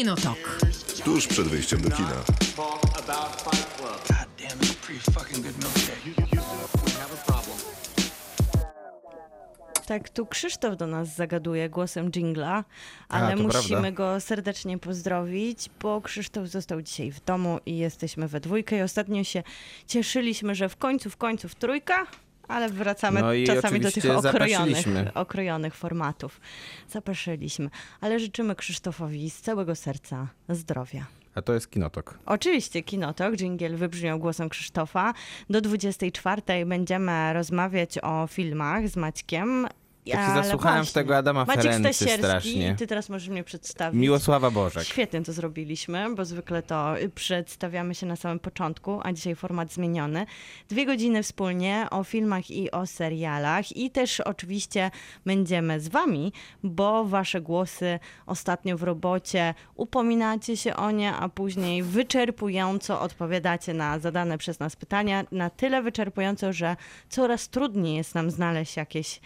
Kinotok. Tuż przed wyjściem do kina. a a. Tak, tu Krzysztof do nas zagaduje głosem jingla, ale to musimy prawda. go serdecznie pozdrowić, bo Krzysztof został dzisiaj w domu i jesteśmy we dwójkę i ostatnio się cieszyliśmy, że w końcu, w końcu w trójka, ale wracamy No czasami do tych okrojonych, okrojonych formatów. Zaprosiliśmy, ale życzymy Krzysztofowi z całego serca zdrowia. A to jest Kinotok. Oczywiście Kinotok, dżingiel wybrzmiał głosem Krzysztofa. Do 24 będziemy rozmawiać o filmach z Maćkiem. Ja się zasłuchałem w tego Adama Maciek Ferency Stasierski, strasznie. ty teraz możesz mnie przedstawić. Miłosława Bożek. Świetnie to zrobiliśmy, bo zwykle to y, przedstawiamy się na samym początku, a dzisiaj format zmieniony. Dwie godziny wspólnie o filmach i o serialach i też oczywiście będziemy z wami, bo wasze głosy ostatnio w robocie upominacie się o nie, a później wyczerpująco odpowiadacie na zadane przez nas pytania, na tyle wyczerpująco, że coraz trudniej jest nam znaleźć jakieś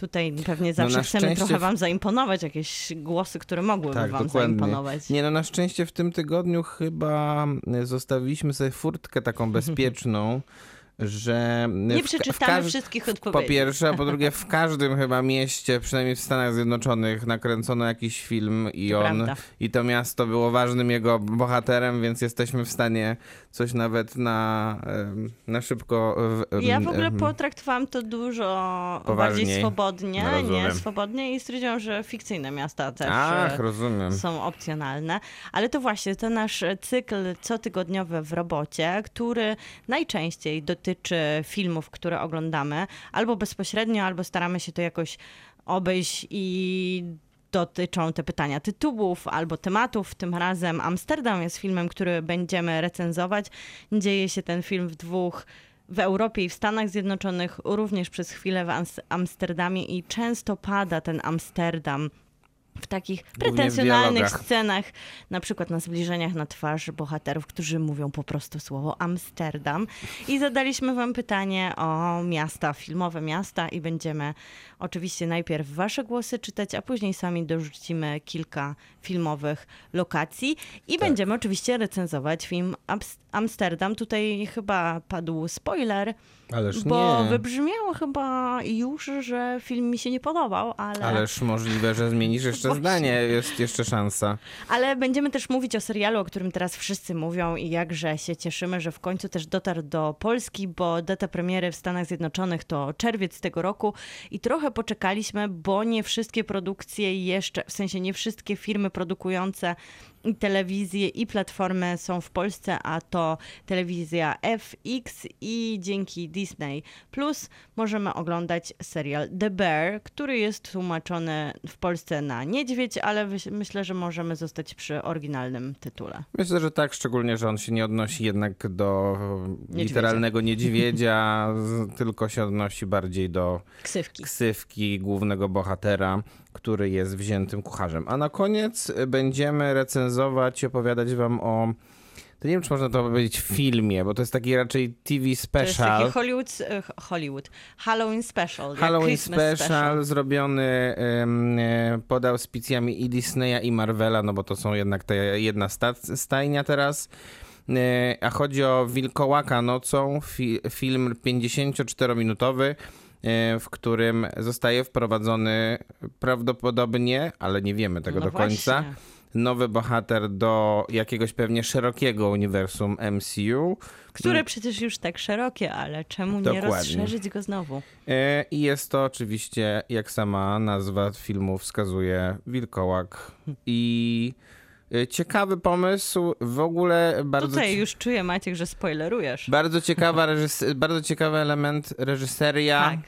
Tutaj pewnie zawsze No chcemy trochę wam zaimponować, jakieś głosy, które mogłyby Tak, wam dokładnie. zaimponować. Nie no, na szczęście w tym tygodniu chyba zostawiliśmy sobie furtkę taką bezpieczną, że... Nie przeczytamy wszystkich Po odpowiedzi. pierwsze, a po drugie w każdym chyba mieście, przynajmniej w Stanach Zjednoczonych, nakręcono jakiś film i To on, prawda. i to miasto było ważnym jego bohaterem, więc jesteśmy w stanie coś nawet na, na szybko... w- Ja w ogóle potraktowałam to dużo Poważniej. bardziej swobodnie, No, nie swobodnie i stwierdziłam, że fikcyjne miasta też Ach, e, rozumiem. są opcjonalne. Ale to właśnie, to nasz cykl cotygodniowy w robocie, który najczęściej dotyczy filmów, które oglądamy, albo bezpośrednio, albo staramy się to jakoś obejść i dotyczą te pytania tytułów albo tematów. Tym razem Amsterdam jest filmem, który będziemy recenzować. Dzieje się ten film w dwóch w Europie i w Stanach Zjednoczonych, również przez chwilę w Ams- Amsterdamie i często pada ten Amsterdam w takich w pretensjonalnych dialogach. scenach, na przykład na zbliżeniach na twarz bohaterów, którzy mówią po prostu słowo Amsterdam. I zadaliśmy wam pytanie o miasta, filmowe miasta i będziemy oczywiście najpierw wasze głosy czytać, a później sami dorzucimy kilka filmowych lokacji i Tak. będziemy oczywiście recenzować film Amsterdam. Tutaj chyba padł spoiler, Ależ bo nie. wybrzmiało chyba już, że film mi się nie podobał, ale... Ależ możliwe, że zmienisz jeszcze Właśnie. zdanie, jest jeszcze szansa. Ale będziemy też mówić o serialu, o którym teraz wszyscy mówią i jakże się cieszymy, że w końcu też dotarł do Polski, bo data premiery w Stanach Zjednoczonych to czerwiec tego roku i trochę poczekaliśmy, bo nie wszystkie produkcje jeszcze, w sensie nie wszystkie firmy produkujące telewizje i platformy są w Polsce, a to telewizja FX i dzięki Disney Plus możemy oglądać serial The Bear, który jest tłumaczony w Polsce na niedźwiedź, ale myślę, że możemy zostać przy oryginalnym tytule. Myślę, że tak, szczególnie, że on się nie odnosi jednak do literalnego niedźwiedzia, z- tylko się odnosi bardziej do Ksywki. ksywki głównego bohatera, który jest wziętym kucharzem. A na koniec będziemy recenzować i opowiadać wam o. To nie wiem, czy można to powiedzieć w filmie, bo to jest taki raczej TV To jest special. taki Hollywood, e, Hollywood, Halloween special. Halloween Christmas special, zrobiony e, pod auspicjami i Disneya i Marvela, no bo to są jednak te jedna sta- stajnia teraz. E, A chodzi o Wilkołaka nocą, fi, film 54-minutowy, e, w którym zostaje wprowadzony prawdopodobnie, ale nie wiemy tego No do końca, właśnie. nowy bohater do jakiegoś pewnie szerokiego uniwersum MCU. Które przecież już tak szerokie, ale czemu nie Dokładnie. rozszerzyć go znowu? E, I jest to oczywiście, jak sama nazwa filmu wskazuje, wilkołak. I e, ciekawy pomysł, w ogóle bardzo, Tutaj już czuję, Maciek, że spoilerujesz. bardzo, ciekawa reżys- bardzo ciekawy element reżyseria. Tak.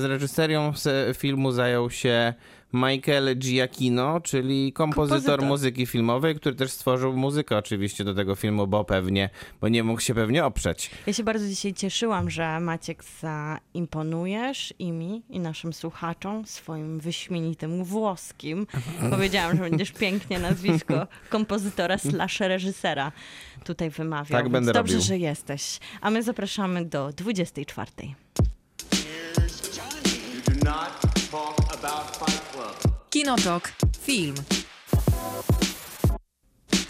Z reżyserią se- filmu zajął się Michael Giacchino, czyli kompozytor, Kompozytor. muzyki filmowej, który też stworzył muzykę oczywiście do tego filmu, bo pewnie, bo nie mógł się pewnie oprzeć. Ja się bardzo dzisiaj cieszyłam, że Maciek zaimponujesz i mi, i naszym słuchaczom swoim wyśmienitym włoskim. Powiedziałam, że będziesz pięknie nazwisko kompozytora slash reżysera tutaj wymawiał. Tak będę Dobrze, robił. że jesteś. A my zapraszamy do 24. Kinotok. Film.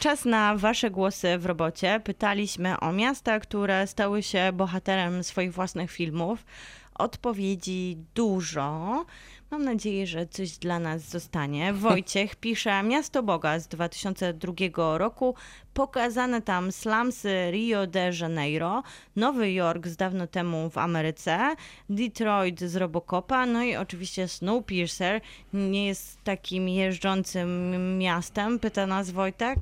czas na wasze głosy w robocie. Pytaliśmy o miasta, które stały się bohaterem swoich własnych filmów. Odpowiedzi dużo. Mam nadzieję, że coś dla nas zostanie. Wojciech pisze Miasto Boga z 2002 roku. Pokazane tam slumsy Rio de Janeiro, Nowy Jork z dawno temu w Ameryce, Detroit z Robocopa, no i oczywiście Snowpiercer nie jest takim jeżdżącym miastem, pyta nas Wojtek.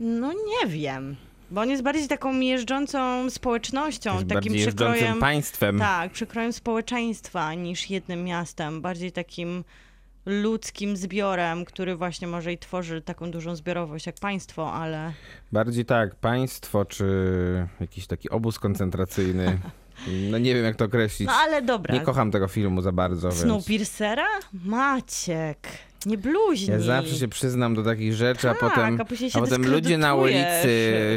No nie wiem. Bo on jest bardziej taką jeżdżącą społecznością, Jest takim bardziej jeżdżącym przekrojem. państwem. Tak, przekrojem społeczeństwa niż jednym miastem. Bardziej takim ludzkim zbiorem, który właśnie może i tworzy taką dużą zbiorowość jak państwo, ale Bardziej tak, państwo czy jakiś taki obóz koncentracyjny. No nie wiem jak to określić. no ale dobra. Nie kocham tego filmu za bardzo, więc Snowpiercera? Maciek, nie bluźnij. ja zawsze się przyznam do takich rzeczy, a Tak, potem, a później się potem ludzie na ulicy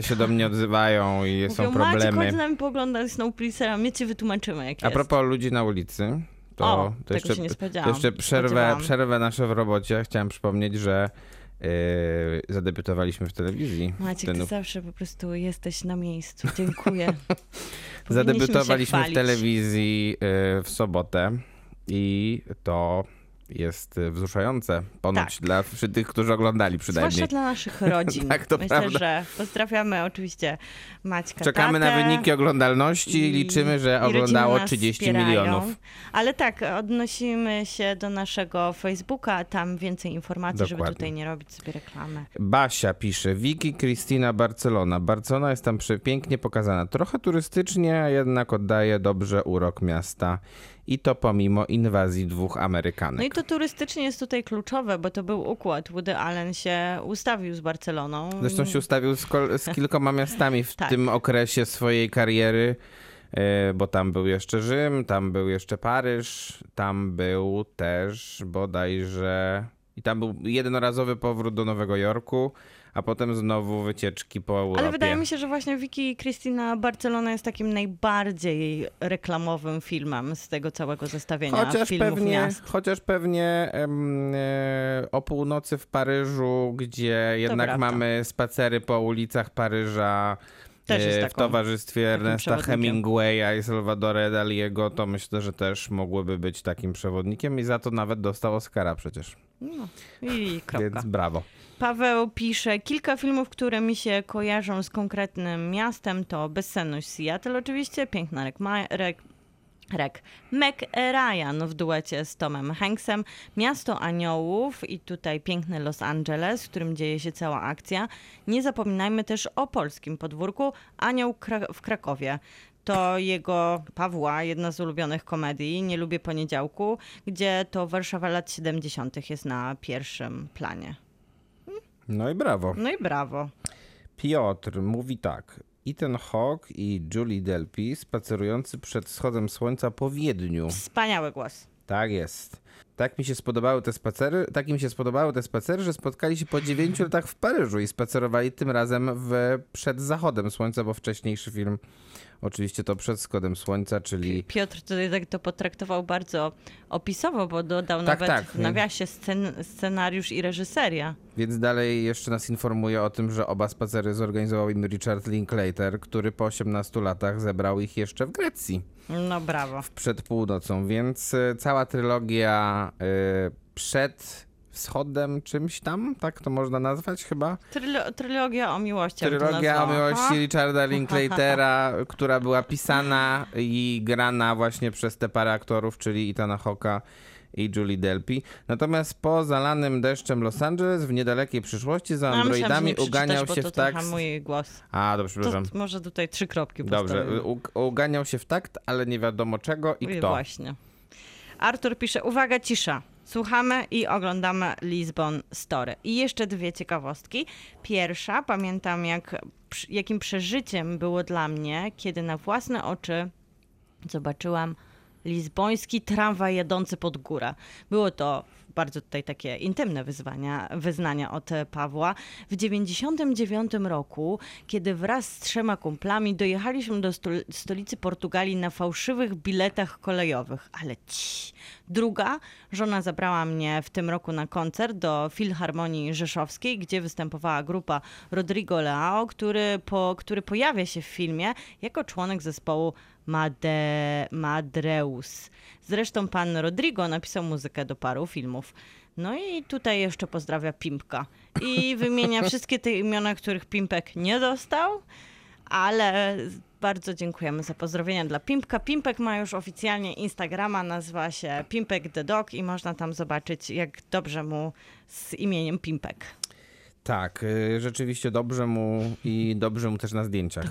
się do mnie odzywają i Mówią, są problemy. chodź z nami pooglądać Snowpiercera, my ci wytłumaczymy jak A jest. propos ludzi na ulicy, to, O, to jeszcze, to jeszcze przerwę, przerwę nasze w robocie. Chciałem przypomnieć, że yy, zadebiutowaliśmy w telewizji. Maciek, Ten- ty zawsze po prostu jesteś na miejscu. Dziękuję. Zadebiutowaliśmy w telewizji yy, w sobotę i to jest y, wzruszające. Ponoć Tak. dla tych, którzy oglądali przynajmniej. Zwłaszcza dla naszych rodzin. Tak, to Myślę, prawda. że pozdrawiamy oczywiście Maćka Czekamy tatę na wyniki oglądalności i liczymy, że oglądało nas 30 wspierają. milionów. Ale tak, odnosimy się do naszego Facebooka, tam więcej informacji, żeby Dokładnie. tutaj nie robić sobie reklamy. Basia pisze, Wiki Kristina Barcelona. Barcelona jest tam przepięknie pokazana. Trochę turystycznie, jednak oddaje dobrze urok miasta. I to pomimo inwazji dwóch Amerykanek. No i to turystycznie jest tutaj kluczowe, bo to był układ. Woody Allen się ustawił z Barceloną. Zresztą się ustawił z, z kilkoma miastami w Tak. tym okresie swojej kariery, e, bo tam był jeszcze Rzym, tam był jeszcze Paryż, tam był też bodajże... I tam był jednorazowy powrót do Nowego Jorku, a potem znowu wycieczki po Europie. Ale wydaje mi się, że właśnie Vicky Cristina Barcelona jest takim najbardziej reklamowym filmem z tego całego zestawienia Chociaż filmów pewnie, miast. chociaż pewnie e, o północy w Paryżu, gdzie jednak mamy spacery po ulicach Paryża Też jest e, w taką- towarzystwie Ernesta. Hemingwaya i Salvadora Daliego, to myślę, że też mogłyby być takim przewodnikiem i za to nawet dostał Oscara przecież. No, I kropka. Więc brawo. Paweł pisze, kilka filmów, które mi się kojarzą z konkretnym miastem, to Bezsenność Seattle oczywiście, Piękna Rek, Ma- Rek Rek. Meg Ryan w duecie z Tomem Hanksem, Miasto Aniołów i tutaj piękny Los Angeles, w którym dzieje się cała akcja. Nie zapominajmy też o polskim podwórku Anioł w Krakowie. To jego Pawła, jedna z ulubionych komedii, Nie lubię poniedziałku, gdzie to Warszawa lat 70. jest na pierwszym planie. No i brawo. No i brawo. Piotr mówi tak. Ethan Hawke i Julie Delpy spacerujący przed wschodem słońca po Wiedniu. Wspaniały głos. Tak jest. Tak mi się spodobały te spacery, tak im się spodobały te spacery, że spotkali się po 9 latach w Paryżu i spacerowali tym razem w, przed zachodem słońca, bo wcześniejszy film oczywiście to przed wschodem słońca, czyli Piotr tutaj tak to potraktował bardzo opisowo, bo dodał Tak, nawet tak. w nawiasie scen scenariusz i reżyseria. więc dalej jeszcze nas informuje o tym, że oba spacery zorganizował im Richard Linklater, który po 18 latach zebrał ich jeszcze w Grecji. No brawo. przed północą, więc y, cała trylogia y, przed wschodem czymś tam, tak to można nazwać chyba? Trylo trylogia o miłości. to Trylogia o miłości Richarda Linklatera, która była pisana i grana właśnie przez te parę aktorów, czyli Ethana Hawke'a i Julie Delpy. Natomiast po zalanym deszczem Los Angeles w niedalekiej przyszłości za androidami uganiał się to w takt... mój głos. A, dobrze, To przepraszam. może tutaj trzy kropki Dobrze, postawię. uganiał się w takt, ale nie wiadomo czego i I kto. Właśnie. Artur pisze, uwaga, cisza. Słuchamy i oglądamy Lisbon Story. I jeszcze dwie ciekawostki. Pierwsza, pamiętam jak, jakim przeżyciem było dla mnie, kiedy na własne oczy zobaczyłam Lizboński tramwaj jadący pod górę. Było to bardzo tutaj takie intymne wyzwania, wyznania od Pawła. W 99 roku, kiedy wraz z trzema kumplami dojechaliśmy do stol- stolicy Portugalii na fałszywych biletach kolejowych. Ale ci. Druga, żona zabrała mnie w tym roku na koncert do Filharmonii Rzeszowskiej, gdzie występowała grupa Rodrigo Leao, który, po, który pojawia się w filmie jako członek zespołu Made, Madreus. Zresztą pan Rodrigo napisał muzykę do paru filmów. No i tutaj jeszcze pozdrawia Pimpka. I wymienia wszystkie te imiona, których Pimpek nie dostał, ale bardzo dziękujemy za pozdrowienia dla Pimpka. Pimpek ma już oficjalnie Instagrama, nazywa się Pimpek the Dog i można tam zobaczyć, jak dobrze mu z imieniem Pimpek. Tak, y, rzeczywiście dobrze mu i dobrze mu też na zdjęciach.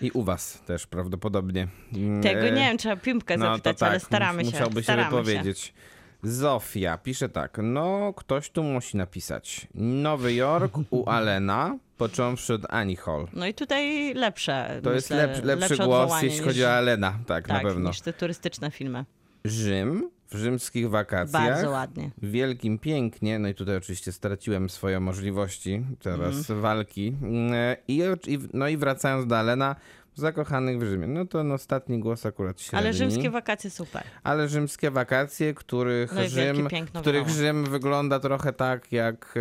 I u was też prawdopodobnie. Mm, Tego e, nie wiem, trzeba Pimpkę No to zapytać, tak, ale staramy mus- się. Musiałby się staramy wypowiedzieć. Zofia pisze tak. No, ktoś tu musi napisać. Nowy Jork u Alena, począwszy od Annie Hall. No i tutaj lepsze. To jest myślę, lepszy, lepszy lepsze głos, jeśli niż- chodzi o Alena. Tak, tak, na pewno. niż te turystyczne filmy. Rzym w rzymskich wakacjach. Bardzo ładnie. W Wielkim Pięknie, no i tutaj oczywiście straciłem swoje możliwości teraz Mhm. walki. Mm, I, i, no i wracając do Alena, zakochanych w Rzymie. No to no, ostatni głos akurat średni. Ale rzymskie wakacje super. Ale rzymskie wakacje, których, No Rzym, których. Rzym wygląda trochę tak jak,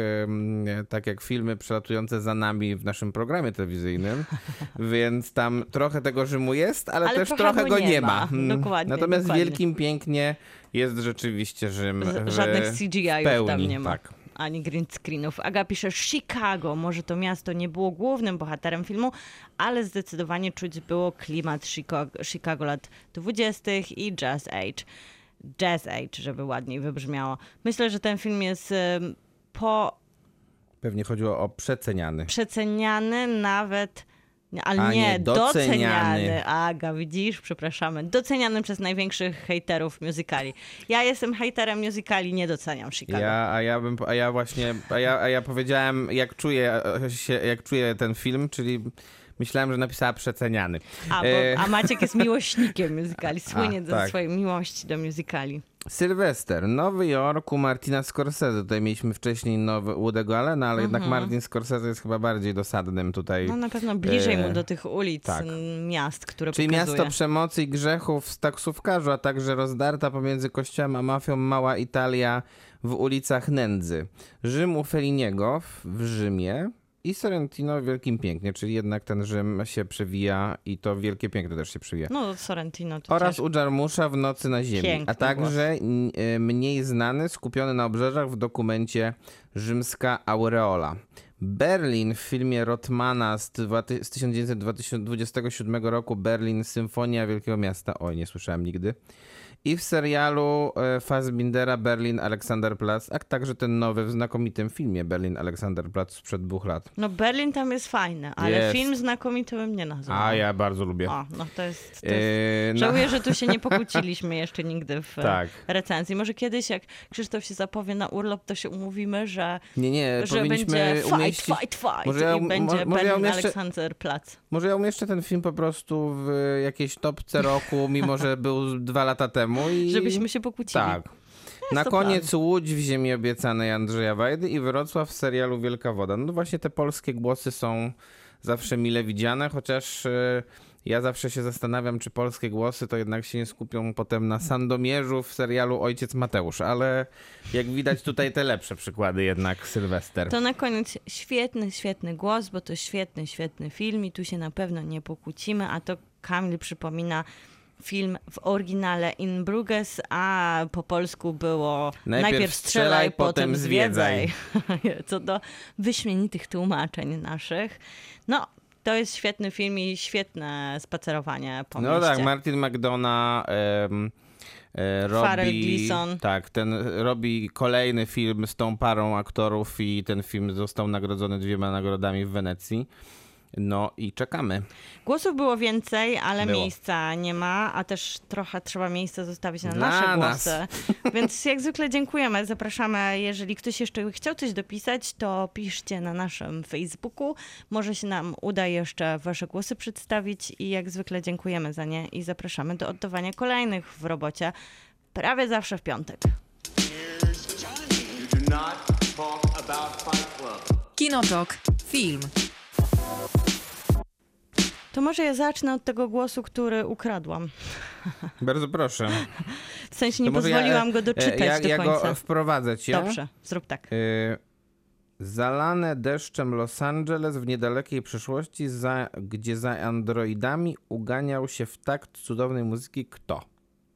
tak jak filmy przelatujące za nami w naszym programie telewizyjnym. Więc tam trochę tego Rzymu jest, ale, Ale też trochę go nie nie ma. ma. Mm. Dokładnie, Natomiast dokładnie. Wielkim Pięknie jest rzeczywiście Rzym Z- żadnych w CGI-ów tam nie ma. Tak. Ani green screenów. Aga pisze Chicago. Może to miasto nie było głównym bohaterem filmu, ale zdecydowanie czuć było klimat Chicago, Chicago lat 20. i Jazz Age. Jazz Age, żeby ładniej wybrzmiało. Myślę, że ten film jest po Pewnie chodziło o przeceniany. przeceniany nawet, ale A nie, doceniany. doceniany. Aga, widzisz, przepraszamy. Doceniany przez największych hejterów musicali. Ja jestem hejterem musicali, nie doceniam Chicago. Ja, a ja bym, a ja właśnie, a ja, a ja powiedziałem, jak czuję e, jak czuję ten film, czyli myślałem, że napisała przeceniany. A, bo, E, a Maciek jest miłośnikiem musicali, słynie A, ze tak. swojej miłości do musicali. Sylwester, Nowy Jork u Martina Scorsese. Tutaj mieliśmy wcześniej nowy Woody'ego Allena, ale jednak Martin Scorsese jest chyba bardziej dosadnym tutaj. Mhm. No na pewno bliżej E, mu do tych ulic, tak. miast, które Czyli pokazuje. miasto przemocy i grzechów z taksówkarzu, a także rozdarta pomiędzy kościołem a mafią mała Italia w ulicach nędzy. Rzym u Feliniego w Rzymie i Sorrentino Wielkim Pięknie, czyli jednak ten Rzym się przewija i to Wielkie Piękno też się przewija. No Sorrentino to Oraz u Jarmusza w Nocy na Ziemi, Piękny a także n- e, mniej znany, skupiony na obrzeżach w dokumencie Rzymska Aureola. Berlin w filmie Rotmana z, z 1927 roku, Berlin Symfonia Wielkiego Miasta. Oj, nie słyszałem nigdy. I w serialu e, Fassbindera Berlin Alexanderplatz, a także ten nowy w znakomitym filmie Berlin Alexanderplatz sprzed dwóch lat. No Berlin tam jest fajny, ale Jest. film znakomity bym nie nazwał. A ja bardzo lubię. O, no to jest... To E, jest... na- Żałuję, że tu się nie pokłóciliśmy jeszcze nigdy w e, Tak. recenzji. Może kiedyś, jak Krzysztof się zapowie na urlop, to się umówimy, że, Nie, nie, że powinniśmy będzie fight, umieścić... fight, fight Może ja- i będzie mo- może ja Berlin umieszczę- Aleksanderplatz. Może ja umieszczę ten film po prostu w jakiejś topce roku, mimo że był dwa lata temu i... Żebyśmy się pokłócili. Tak. Na koniec Łódź w Ziemi Obiecanej Andrzeja Wajdy i Wrocław w serialu Wielka Woda. No właśnie te polskie głosy są zawsze mile widziane, chociaż e, ja zawsze się zastanawiam, czy polskie głosy to jednak się nie skupią potem na Sandomierzu w serialu Ojciec Mateusz, ale jak widać tutaj te lepsze przykłady jednak Sylwester. To na koniec świetny, świetny głos, bo to świetny, świetny film i tu się na pewno nie pokłócimy, a to Kamil przypomina film w oryginale In Bruges, a po polsku było Najpierw strzelaj, potem zwiedzaj. Co do wyśmienitych tłumaczeń naszych. No, to jest świetny film i świetne spacerowanie po No mieście. tak, Martin McDonough Farrell robi, Gleason. tak, ten robi kolejny film z tą parą aktorów i ten film został nagrodzony dwiema nagrodami w Wenecji. No i czekamy. Głosów było więcej, ale Było. miejsca nie ma, a też trochę trzeba miejsca zostawić na Dla nasze nas. głosy. Więc jak zwykle dziękujemy. Zapraszamy, jeżeli ktoś jeszcze chciał coś dopisać, to piszcie na naszym Facebooku. Może się nam uda jeszcze wasze głosy przedstawić i jak zwykle dziękujemy za nie i zapraszamy do oddawania kolejnych w robocie prawie zawsze w piątek. Kinotok. Film. To może ja zacznę od tego głosu, który ukradłam. Bardzo proszę. W sensie nie To pozwoliłam ja, go e, doczytać ja, do ja końca. go wprowadzę cię. Dobrze, zrób tak. Y, Zalane deszczem Los Angeles w niedalekiej przyszłości, za, gdzie za androidami uganiał się w takt cudownej muzyki kto?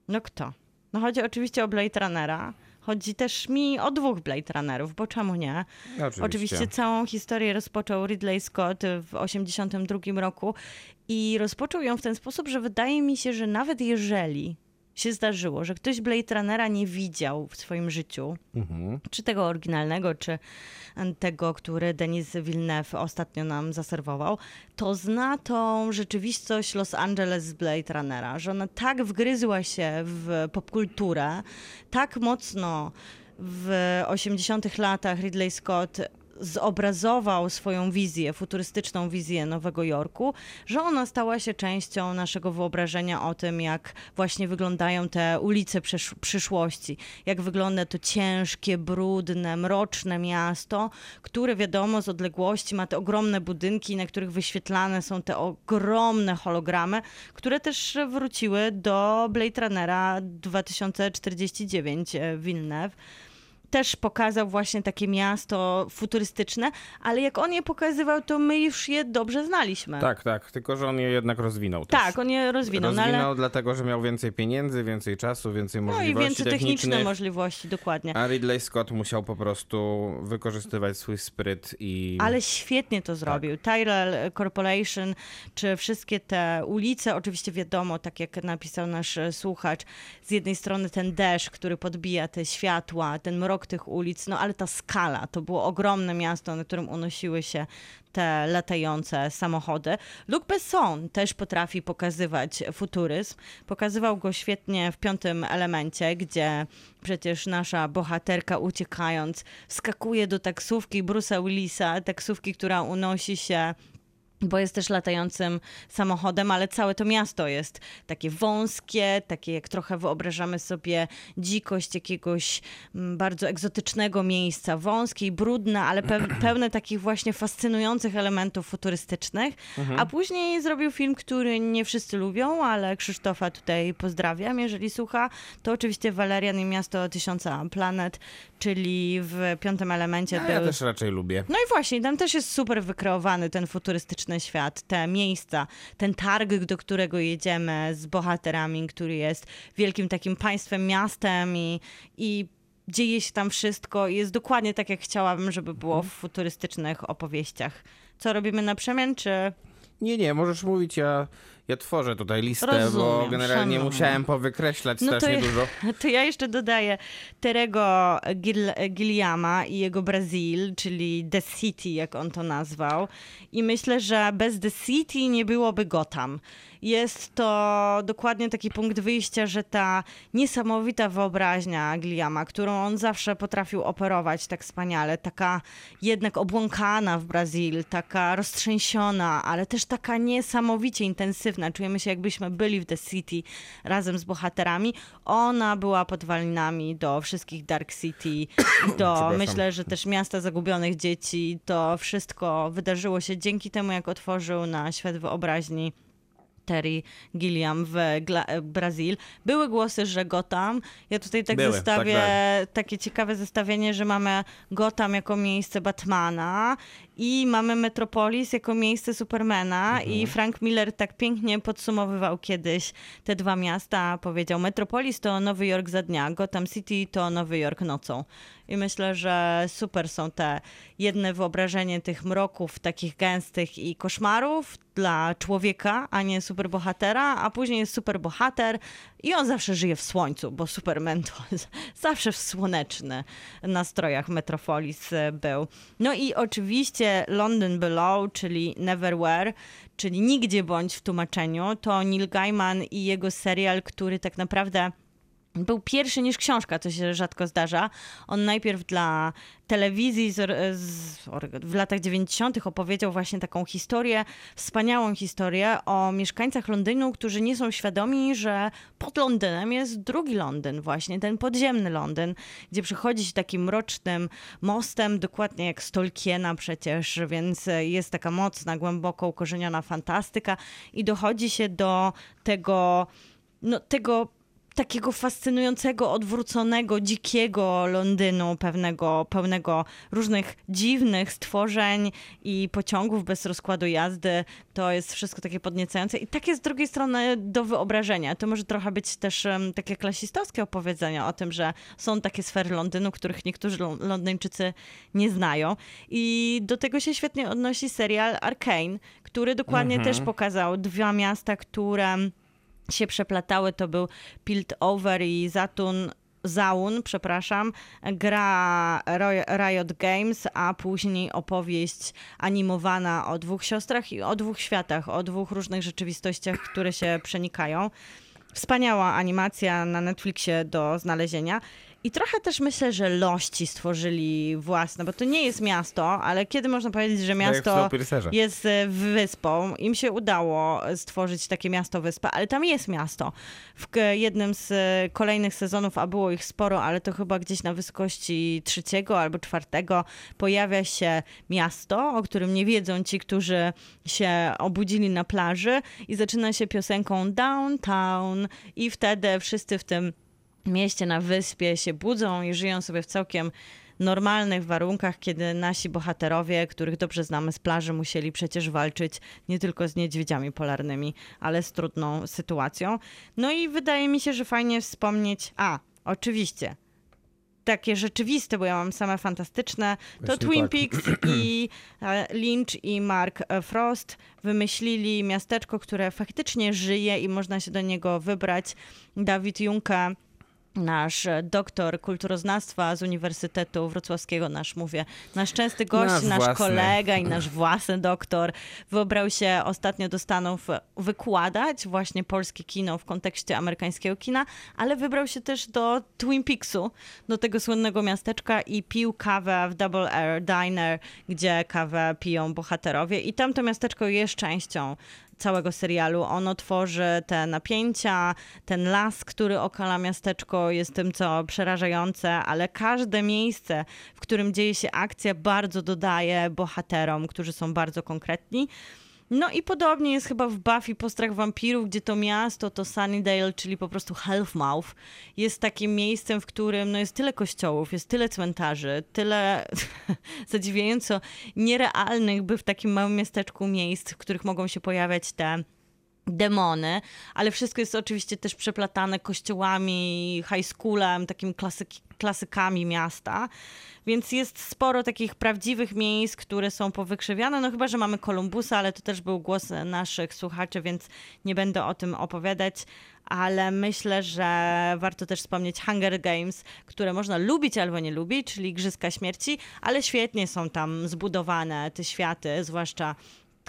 No kto? No chodzi oczywiście o Blade Runnera. Chodzi też mi o dwóch Blade Runnerów, bo czemu nie? Oczywiście. Oczywiście całą historię rozpoczął Ridley Scott w 1982 roku i rozpoczął ją w ten sposób, że wydaje mi się, że nawet jeżeli się zdarzyło, że ktoś Blade Runnera nie widział w swoim życiu, Mhm. czy tego oryginalnego, czy tego, który Denis Villeneuve ostatnio nam zaserwował, to zna tą rzeczywistość Los Angeles z Blade Runnera, że ona tak wgryzła się w popkulturę, tak mocno w 80-tych latach Ridley Scott zobrazował swoją wizję, futurystyczną wizję Nowego Jorku, że ona stała się częścią naszego wyobrażenia o tym, jak właśnie wyglądają te ulice przysz- przyszłości, jak wygląda to ciężkie, brudne, mroczne miasto, które wiadomo z odległości ma te ogromne budynki, na których wyświetlane są te ogromne hologramy, które też wróciły do Blade Runnera 2049 e, Villeneuve też pokazał właśnie takie miasto futurystyczne, ale jak on je pokazywał, to my już je dobrze znaliśmy. Tak, tak, tylko że on je jednak rozwinął też. Tak, on je rozwinął, no Rozwinął ale... dlatego, że miał więcej pieniędzy, więcej czasu, więcej No i możliwości więcej techniczne technicznych. możliwości, dokładnie. A Ridley Scott musiał po prostu wykorzystywać swój spryt i... Ale świetnie to zrobił. Tyrell Corporation, czy wszystkie te ulice, oczywiście wiadomo, tak jak napisał nasz słuchacz, z jednej strony ten deszcz, który podbija te światła, ten mrok tych ulic, no ale ta skala, to było ogromne miasto, na którym unosiły się te latające samochody. Luc Besson też potrafi pokazywać futuryzm. Pokazywał go świetnie w piątym elemencie, gdzie przecież nasza bohaterka uciekając wskakuje do taksówki Bruce'a Willisa, taksówki, która unosi się bo jest też latającym samochodem, ale całe to miasto jest takie wąskie, takie jak trochę wyobrażamy sobie dzikość jakiegoś mm, bardzo egzotycznego miejsca, wąskie i brudne, ale pe pełne takich właśnie fascynujących elementów futurystycznych. A później zrobił film, który nie wszyscy lubią, ale Krzysztofa tutaj pozdrawiam, jeżeli słucha. To oczywiście Valerian i Miasto Tysiąca Planet, czyli w piątym elemencie A ja był... też raczej lubię. No i właśnie, tam też jest super wykreowany ten futurystyczny świat, te miejsca, ten targ, do którego jedziemy z bohaterami, który jest wielkim takim państwem, miastem i, i dzieje się tam wszystko i jest dokładnie tak, jak chciałabym, żeby było w futurystycznych opowieściach. Co robimy na przemian, czy... Nie, nie, możesz mówić, ja, ja tworzę tutaj listę, bo Rozumiem, generalnie szanuję. musiałem powykreślać No to strasznie ja- dużo. To ja jeszcze dodaję Terego Gil Gilliama i jego Brazil, czyli The City, jak on to nazwał. I myślę, że bez The City nie byłoby Gotham. Jest to dokładnie taki punkt wyjścia, że ta niesamowita wyobraźnia Gilliama, którą on zawsze potrafił operować tak wspaniale, taka jednak obłąkana w Brazil, taka roztrzęsiona, ale też taka niesamowicie intensywna. Czujemy się, jakbyśmy byli w The City razem z bohaterami. Ona była podwalinami do wszystkich Dark City, do myślę, że też miasta zagubionych dzieci. To wszystko wydarzyło się dzięki temu, jak otworzył na świat wyobraźni Terry Gilliam w Gla- e, Brazil. Były głosy, że Gotham. Ja tutaj tak Były, zestawię tak, takie ciekawe zestawienie, że mamy Gotham jako miejsce Batmana i mamy Metropolis jako miejsce Supermana Mhm. i Frank Miller tak pięknie podsumowywał kiedyś te dwa miasta. Powiedział, Metropolis to Nowy Jork za dnia, Gotham City to Nowy Jork nocą. I myślę, że super są te jedne wyobrażenie tych mroków takich gęstych i koszmarów dla człowieka, a nie superbohatera, a później jest superbohater i on zawsze żyje w słońcu, bo Superman to zawsze w słoneczny nastrojach Metropolis e, był. No i oczywiście London Below, czyli Neverwhere, czyli Nigdzie Bądź w tłumaczeniu, to Neil Gaiman i jego serial, który tak naprawdę był pierwszy niż książka, to się rzadko zdarza. On najpierw dla telewizji z, z, w latach 90. opowiedział właśnie taką historię, wspaniałą historię o mieszkańcach Londynu, którzy nie są świadomi, że pod Londynem jest drugi Londyn, właśnie ten podziemny Londyn, gdzie przychodzi się takim mrocznym mostem, dokładnie jak z Tolkiena przecież, więc jest taka mocna, głęboko ukorzeniona fantastyka i dochodzi się do tego, no, tego takiego fascynującego, odwróconego, dzikiego Londynu, pewnego, pełnego różnych dziwnych stworzeń i pociągów bez rozkładu jazdy. To jest wszystko takie podniecające. I tak jest z drugiej strony do wyobrażenia. To może trochę być też um, takie klasistowskie opowiedzenia o tym, że są takie sfery Londynu, których niektórzy Londyńczycy nie znają. I do tego się świetnie odnosi serial Arcane, który dokładnie mhm. też pokazał dwa miasta, które się przeplatały, to był Piltover i Zatun Zaun, przepraszam, gra Riot Games, a później opowieść animowana o dwóch siostrach i o dwóch światach, o dwóch różnych rzeczywistościach, które się przenikają. Wspaniała animacja na Netflixie do znalezienia. I trochę też myślę, że lości stworzyli własne, bo to nie jest miasto, ale kiedy można powiedzieć, że miasto jest e, wyspą, im się udało stworzyć takie miasto-wyspa, ale tam jest miasto. W jednym z e, kolejnych sezonów, a było ich sporo, ale to chyba gdzieś na wysokości trzeciego albo czwartego, pojawia się miasto, o którym nie wiedzą ci, którzy się obudzili na plaży i zaczyna się piosenką Downtown i wtedy wszyscy w tym mieście na wyspie się budzą i żyją sobie w całkiem normalnych warunkach, kiedy nasi bohaterowie, których dobrze znamy z plaży, musieli przecież walczyć nie tylko z niedźwiedziami polarnymi, ale z trudną sytuacją. No i wydaje mi się, że fajnie wspomnieć. A, oczywiście. Takie rzeczywiste, bo ja mam same fantastyczne, to Właśnie Twin tak. Peaks i e, Lynch i Mark Frost wymyślili miasteczko, które faktycznie żyje i można się do niego wybrać. Dawid Junke nasz doktor kulturoznawstwa z Uniwersytetu Wrocławskiego, nasz mówię, nasz częsty gość, nasz, nasz kolega i nasz własny doktor, wybrał się ostatnio do Stanów wykładać właśnie polskie kino w kontekście amerykańskiego kina, ale wybrał się też do Twin Peaksu, do tego słynnego miasteczka i pił kawę w Double Air Diner, gdzie kawę piją bohaterowie. I tam to miasteczko jest częścią całego serialu. Ono tworzy te napięcia, ten las, który okala miasteczko jest tym, co przerażające, ale każde miejsce, w którym dzieje się akcja, bardzo dodaje bohaterom, którzy są bardzo konkretni. No i podobnie jest chyba w Buffy Postrach Wampirów, gdzie to miasto, to Sunnydale, czyli po prostu Hellmouth, jest takim miejscem, w którym no, jest tyle kościołów, jest tyle cmentarzy, tyle zadziwiająco nierealnych, by w takim małym miasteczku miejsc, w których mogą się pojawiać te demony, ale wszystko jest oczywiście też przeplatane kościołami, high schoolem, takim klasyki, klasykami miasta. Więc jest sporo takich prawdziwych miejsc, które są powykrzywiane. No chyba, że mamy Kolumbusa, ale to też był głos naszych słuchaczy, więc nie będę o tym opowiadać. Ale myślę, że warto też wspomnieć Hunger Games, które można lubić albo nie lubić, czyli Igrzyska Śmierci, ale świetnie są tam zbudowane te światy, zwłaszcza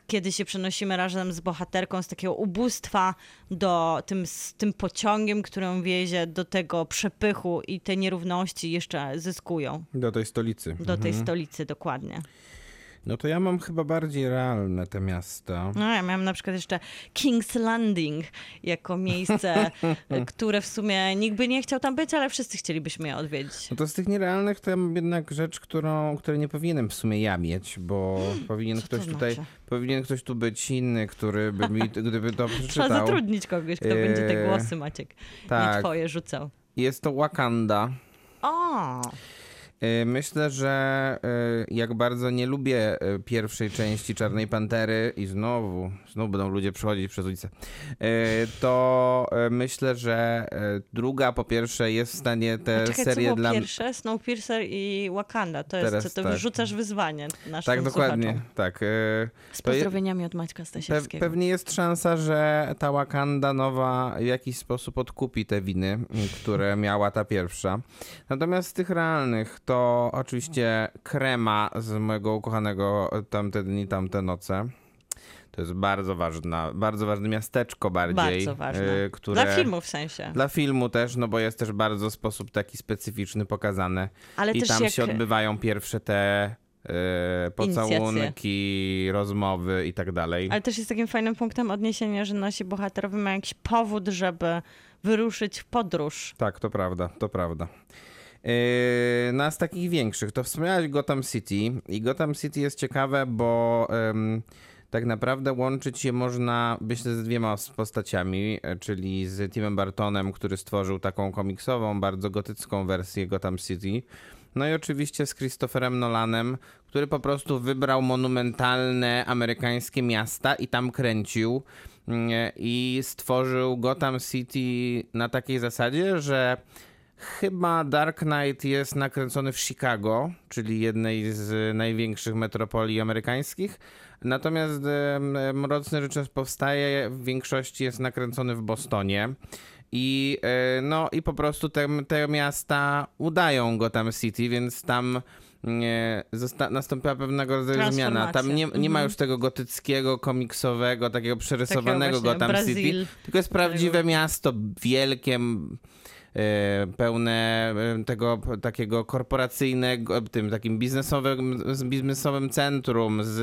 kiedy się przenosimy razem z bohaterką z takiego ubóstwa do tym, z tym pociągiem, którą wiezie do tego przepychu i te nierówności jeszcze zyskują. Do tej stolicy. Do tej mhm. stolicy, dokładnie. No to ja mam chyba bardziej realne te miasta. No ja miałam na przykład jeszcze King's Landing jako miejsce, które w sumie nikt by nie chciał tam być, ale wszyscy chcielibyśmy je odwiedzić. No to z tych nierealnych to ja mam jednak rzecz, którą, której nie powinienem w sumie ja mieć, bo powinien ktoś znaczy? tutaj, powinien ktoś tu być inny, który by mi, gdyby to przeczytał. Trzeba zatrudnić kogoś, kto będzie te głosy, Maciek, tak. nie twoje rzucał. Jest to Wakanda. O! Y, Myślę, że y, jak bardzo nie lubię y, pierwszej części Czarnej Pantery i znowu, znowu będą ludzie przechodzić przez ulicę, to myślę, że druga po pierwsze jest w stanie te Czekaj, co serie było dla mnie... pierwsze? Snowpiercer i Wakanda. To jest, Teraz to tak. wyrzucasz wyzwanie naszym Tak, dokładnie, słuchaczom. tak. Z pozdrowieniami od Maćka Pe Stasiewskiego. pewnie jest szansa, że ta Wakanda nowa w jakiś sposób odkupi te winy, które miała ta pierwsza. Natomiast z tych realnych to oczywiście krema z mojego ukochanego tamte dni, tamte noce. To jest bardzo ważna, bardzo ważne miasteczko bardziej. Bardzo ważne. y, które... Dla filmu w sensie. Dla filmu też, no bo jest też bardzo sposób taki specyficzny pokazane. Ale I tam jak... się odbywają pierwsze te e, pocałunki, rozmowy i tak dalej. Ale też jest takim fajnym punktem odniesienia, że nasi bohaterowie mają jakiś powód, żeby wyruszyć w podróż. Tak, to prawda, to prawda. Yy, no a z takich większych, to wspomniałeś Gotham City i Gotham City jest ciekawe, bo tak naprawdę łączyć je można, myślę, z dwiema postaciami, e, czyli z Timem Bartonem, który stworzył taką komiksową, bardzo gotycką wersję Gotham City, no i oczywiście z Christopherem Nolanem, który po prostu wybrał monumentalne amerykańskie miasta i tam kręcił mm, i stworzył Gotham City na takiej zasadzie, że Chyba Dark Knight jest nakręcony w Chicago, czyli jednej z największych metropolii amerykańskich. Natomiast Mroczny Ryczes powstaje w większości jest nakręcony w Bostonie. I, e, no, i po prostu te, te miasta udają Gotham City, więc tam nastąpiła pewnego rodzaju zmiana. Tam nie, nie ma już tego gotyckiego, komiksowego, takiego przerysowanego Mhm. Gotham. City, tylko jest prawdziwe miasto, wielkie, pełne e, tego takiego korporacyjnego, tym takim biznesowym, biznesowym centrum, z,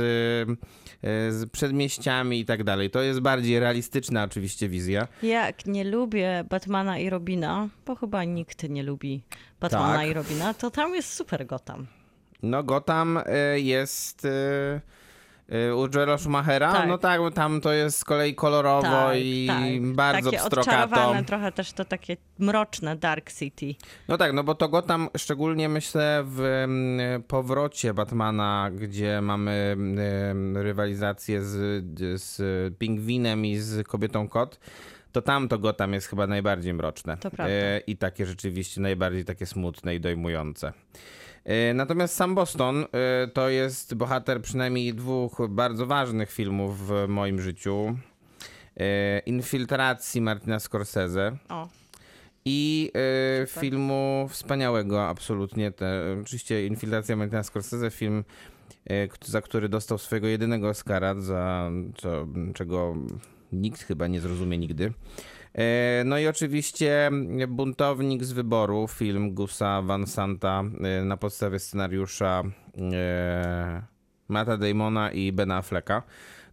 e, z przedmieściami i tak dalej. To jest bardziej realistyczna oczywiście wizja. Jak nie lubię Batmana i Robina, bo chyba nikt nie lubi Batmana Tak. i Robina, to tam jest super Gotham. No Gotham e, jest e, e, u Joela Schumachera, Tak. no tak, bo tam to jest z kolei kolorowo Tak, i tak. bardzo takie pstrokato. trochę też to takie mroczne Dark City. No tak, no bo to Gotham szczególnie myślę w mm, powrocie Batmana, gdzie mamy mm, rywalizację z, z Pingwinem i z Kobietą Kot, to tam to Gotham jest chyba najbardziej mroczne. E, I takie rzeczywiście najbardziej takie smutne i dojmujące. E, Natomiast sam Boston e, to jest bohater przynajmniej dwóch bardzo ważnych filmów w moim życiu. E, Infiltracji Martina Scorsese O, i filmu wspaniałego absolutnie. Te, oczywiście Infiltracja Martina Scorsese, film, za który dostał swojego jedynego Oscara, za co, czego nikt chyba nie zrozumie nigdy. E, No i oczywiście Buntownik z wyboru, film Gusa Van Santa e, na podstawie scenariusza e, Matta Damona i Bena Afflecka.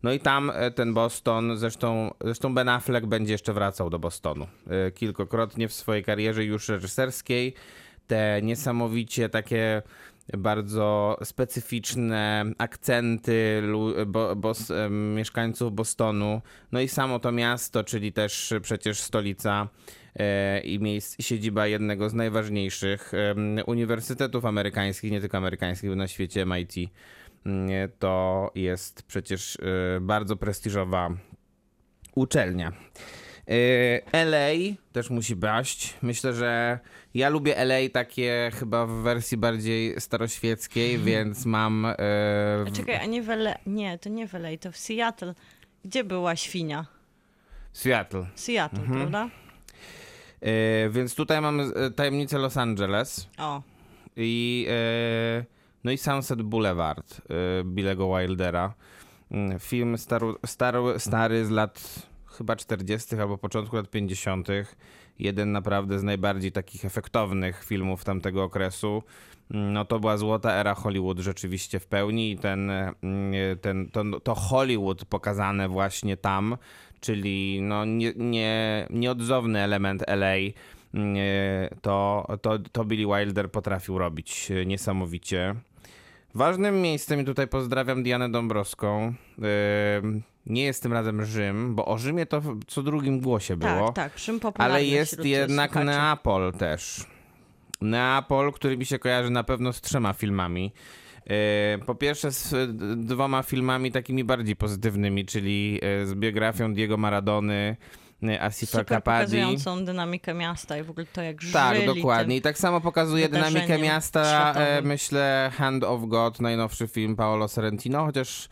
No i tam ten Boston, zresztą, zresztą Ben Affleck będzie jeszcze wracał do Bostonu kilkokrotnie w swojej karierze już reżyserskiej. Te niesamowicie takie bardzo specyficzne akcenty bo, em, mieszkańców Bostonu. No i samo to miasto, czyli też przecież stolica e, i miejsc, siedziba jednego z najważniejszych uniwersytetów amerykańskich, nie tylko amerykańskich, bo na świecie MIT. Mm, To jest przecież e, bardzo prestiżowa uczelnia. E, LA też musi baść. Myślę, że ja lubię LA takie chyba w wersji bardziej staroświeckiej, więc mam. E, w- czekaj, a nie w LA, nie, to nie w LA, to w Seattle. Gdzie była świnia? Seattle. Seattle, Mhm. prawda? E, więc tutaj mamy e, tajemnicę Los Angeles O, i. E, no i Sunset Boulevard e, Billego Wildera. Mm, Film staru, staru, stary z lat chyba 40. albo początku lat 50. Jeden naprawdę z najbardziej takich efektownych filmów tamtego okresu. Mm, No to była złota era Hollywood rzeczywiście w pełni i ten, mm, ten, to, to Hollywood pokazane właśnie tam, czyli no nie, nie, nieodzowny element LA, mm, to, to, to Billy Wilder potrafił robić e, niesamowicie. Ważnym miejscem i tutaj pozdrawiam Dianę Dąbrowską. Nie jest tym razem Rzym, bo o Rzymie to co drugim głosie było. tak, tak, Rzym popularny Ale jest jednak słuchaczy. Neapol też. Neapol, który mi się kojarzy na pewno z trzema filmami. E, Po pierwsze z dwoma filmami takimi bardziej pozytywnymi, czyli e, z biografią Diego Maradony, e, Asifa Super Kapadi. pokazującą dynamikę miasta i w ogóle to, jak Tak, żyli dokładnie. tym I tak samo pokazuje dynamikę miasta, światowym. myślę, Hand of God, najnowszy film Paolo Sorrentino, chociaż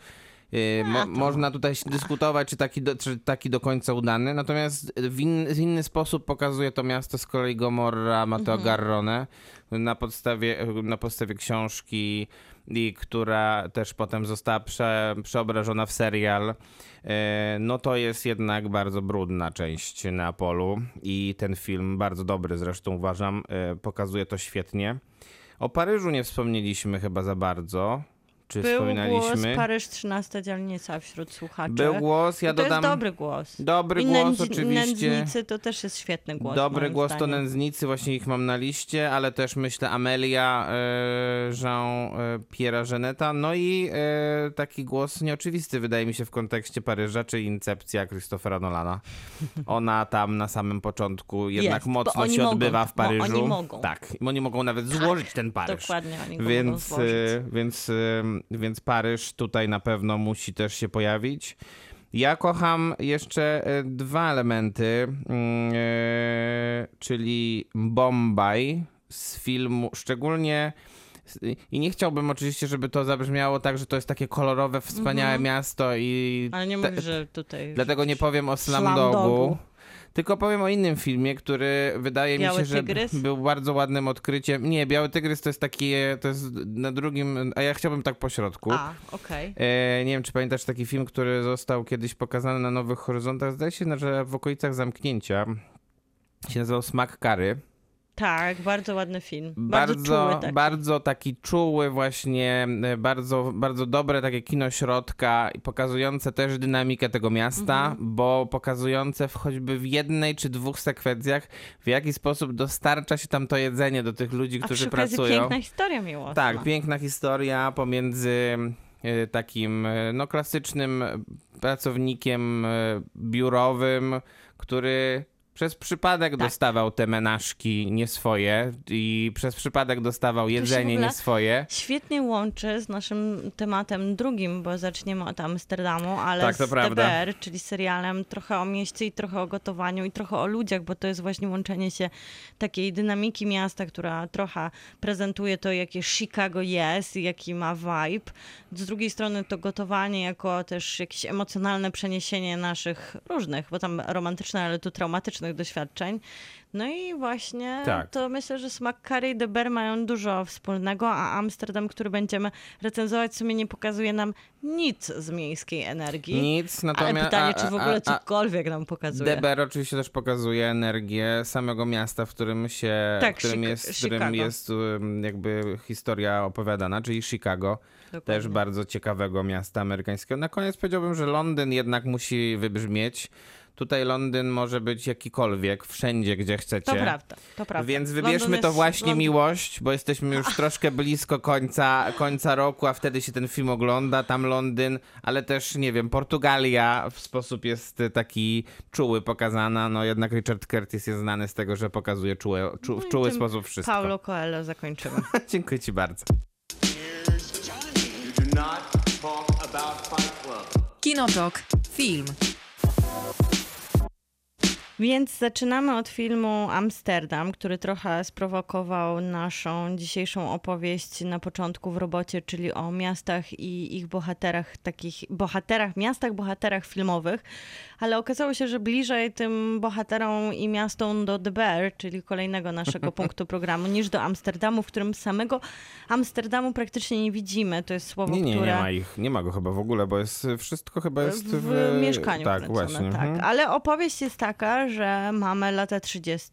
mo, można tutaj się dyskutować, czy taki, do, czy taki do końca udany. Natomiast w, in, w inny sposób pokazuje to miasto z kolei Gomorra Matteo Mhm. Garrone na podstawie, na podstawie książki, i która też potem została prze, przeobrażona w serial. E, No to jest jednak bardzo brudna część Neapolu i ten film, bardzo dobry zresztą uważam, e, pokazuje to świetnie. O Paryżu nie wspomnieliśmy chyba za bardzo. Czy Był głos wspominaliśmy? Paryż 13 dzielnica wśród słuchaczy. Był głos, ja to dodam. jest dobry głos. Dobry I głos nędzi- oczywiście. Nędznicy to też jest świetny głos. Dobry głos to zdaniem. nędznicy, właśnie ich mam na liście, ale też myślę Amelia e, Jean e, Geneta, no i e, taki głos nieoczywisty wydaje mi się w kontekście Paryża, czy Incepcja Christophera Nolana. Ona tam na samym początku jednak Jest, mocno się mogą, odbywa w bo oni Paryżu. mogą. Tak, oni mogą nawet złożyć ten Paryż. Dokładnie, oni go mogą Więc, złożyć. więc, więc Paryż tutaj na pewno musi też się pojawić. Ja kocham jeszcze e, dwa elementy, mm, e, czyli Bombaj z filmu, szczególnie i nie chciałbym oczywiście, żeby to zabrzmiało tak, że to jest takie kolorowe, wspaniałe miasto i Ale nie mówię, że tutaj... dlatego nie powiem o Slumdogu. Slumdogu. Tylko powiem o innym filmie, który wydaje Biały mi się, że Tygrys? był bardzo ładnym odkryciem. Nie, Biały Tygrys to jest taki, e, to jest na drugim, a ja chciałbym tak po środku. A, okej. E, nie wiem, czy pamiętasz taki film, który został kiedyś pokazany na Nowych Horyzontach. Zdaje się, że w okolicach zamknięcia się nazywał Smak Kary. Tak, bardzo ładny film. Bardzo, Bardzo, czuły taki. bardzo taki czuły właśnie, e, bardzo, bardzo dobre takie kino środka i pokazujące też dynamikę tego miasta, Mhm. bo pokazujące w, choćby w jednej czy dwóch sekwencjach, w jaki sposób dostarcza się tam to jedzenie do tych ludzi, A którzy pracują. piękna historia miłosna. Tak, piękna historia pomiędzy e, takim e, no, klasycznym pracownikiem biurowym, który przez przypadek Tak. dostawał te menażki nie swoje i przez przypadek dostawał jedzenie nie swoje. Świetnie łączy z naszym tematem drugim, bo zaczniemy od Amsterdamu, ale Tak, z prawda. DBR, czyli serialem trochę o mieście i trochę o gotowaniu i trochę o ludziach, bo to jest właśnie łączenie się takiej dynamiki miasta, która trochę prezentuje to, jakie Chicago jest i jaki ma vibe. Z drugiej strony to gotowanie jako też jakieś emocjonalne przeniesienie naszych różnych, bo tam romantyczne, ale tu traumatycznych doświadczeń. No i właśnie Tak. to myślę, że smak Curry i Deber mają dużo wspólnego, a Amsterdam, który będziemy recenzować, w sumie nie pokazuje nam nic z miejskiej energii. Nic, Ale natomiast... pytanie, a- czy w a- ogóle a- cokolwiek nam pokazuje. DBR oczywiście też pokazuje energię samego miasta, w którym się, Tak, w którym Chica- jest, w którym Chicago. jest jakby historia opowiadana, czyli Chicago. Dokładnie. Też bardzo ciekawego miasta amerykańskiego. Na koniec powiedziałbym, że Londyn jednak musi wybrzmieć. Tutaj Londyn może być jakikolwiek, wszędzie, gdzie chcecie. To prawda, to prawda. Więc Londyn wybierzmy to jest- właśnie Londyn- miłość, bo jesteśmy już troszkę blisko końca, końca roku, a wtedy się ten film ogląda. Tam Londyn, ale też, nie wiem, Portugalia w sposób jest taki czuły pokazana. No jednak Richard Curtis jest znany z tego, że pokazuje czułe, czu, w No czuły sposób wszystko. Paulo Coelho zakończymy. Dziękuję ci bardzo. Kinotok. Film. Więc zaczynamy od filmu Amsterdam, który trochę sprowokował naszą dzisiejszą opowieść na początku w robocie, czyli o miastach i ich bohaterach, takich bohaterach, miastach, bohaterach filmowych. Ale okazało się, że bliżej tym bohaterom i miastom do The Bear, czyli kolejnego naszego punktu programu, niż do Amsterdamu, w którym samego Amsterdamu praktycznie nie widzimy. To jest słowo, Nie, nie, które... nie ma ich, nie ma go chyba w ogóle, bo jest wszystko chyba jest w, w, mieszkaniu Tak, właśnie. tak. mhm. Ale opowieść jest taka, że mamy lata 30.,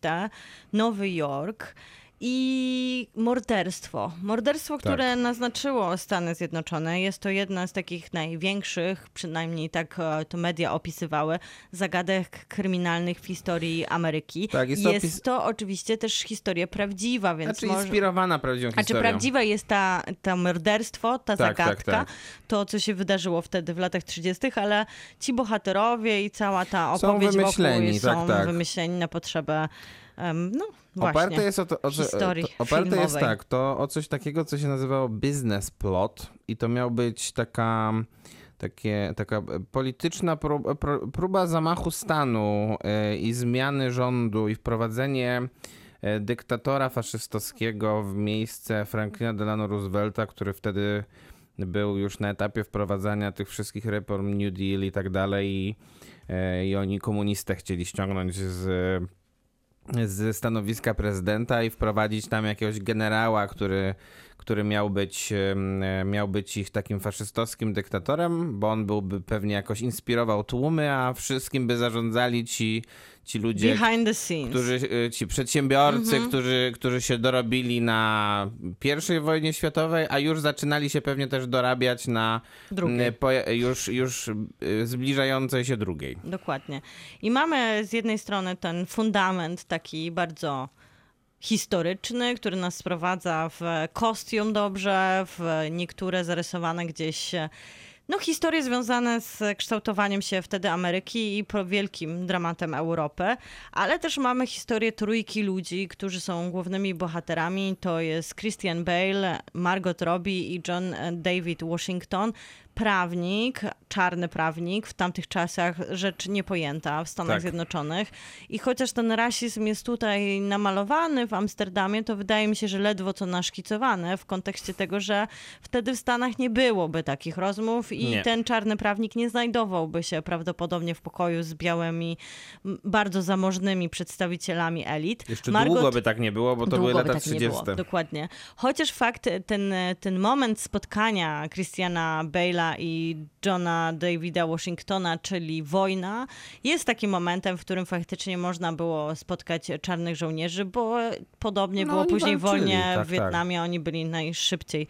Nowy Jork i morderstwo. Morderstwo, które naznaczyło Stany Zjednoczone. Jest to jedna z takich największych, przynajmniej tak e, to media opisywały, zagadek kryminalnych w historii Ameryki. Tak, jest jest to opis- to oczywiście też historia prawdziwa, więc Znaczy może... inspirowana prawdziwą A czy historią. prawdziwa jest ta, ta morderstwo, ta Tak, tak, zagadka, tak. to co się wydarzyło wtedy w latach 30., ale ci bohaterowie i cała ta Są opowieść wymyśleni, wokół tak, są tak. wymyśleni na potrzebę no właśnie, Oparte jest, o to, o, co- historii to, oparte jest filmowej. tak, to o coś takiego, co się nazywało business plot i to miał być taka, takie, taka polityczna próba, próba zamachu stanu e, i zmiany rządu i wprowadzenie e, dyktatora faszystowskiego w miejsce Franklina Delano Roosevelta, który wtedy był już na etapie wprowadzania tych wszystkich reform New Deal i tak dalej i, e, i oni komunistę chcieli ściągnąć z z stanowiska prezydenta i wprowadzić tam jakiegoś generała, który, który miał, być, e, miał być ich takim faszystowskim dyktatorem, bo on byłby pewnie jakoś inspirował tłumy, a wszystkim by zarządzali ci, ci ludzie, Behind the scenes. którzy, y, ci przedsiębiorcy, Mhm. którzy, którzy się dorobili na pierwszej wojnie światowej, a już zaczynali się pewnie też dorabiać na po, już, już zbliżającej się drugiej. Dokładnie. I mamy z jednej strony ten fundament taki bardzo historyczny, który nas sprowadza w kostium dobrze, w niektóre zarysowane gdzieś no, historie związane z kształtowaniem się wtedy Ameryki i wielkim dramatem Europy, ale też mamy historię trójki ludzi, którzy są głównymi bohaterami. To jest Christian Bale, Margot Robbie i John David Washington. Prawnik, czarny prawnik, w tamtych czasach rzecz niepojęta w Stanach Tak. Zjednoczonych. I chociaż ten rasizm jest tutaj namalowany w Amsterdamie, to wydaje mi się, że ledwo co naszkicowany w kontekście tego, że wtedy w Stanach nie byłoby takich rozmów i Nie. ten czarny prawnik nie znajdowałby się prawdopodobnie w pokoju z białymi, bardzo zamożnymi przedstawicielami elit. Jeszcze Margot- długo by tak nie było, bo to Długo były by lata tak 30. Nie było, dokładnie. Chociaż fakt, ten, ten moment spotkania Christiana Bale'a i Johna Davida Washingtona, czyli wojna, jest takim momentem, w którym faktycznie można było spotkać czarnych żołnierzy, bo podobnie No, było później w walczyli, wojnie tak, w Wietnamie, oni byli najszybciej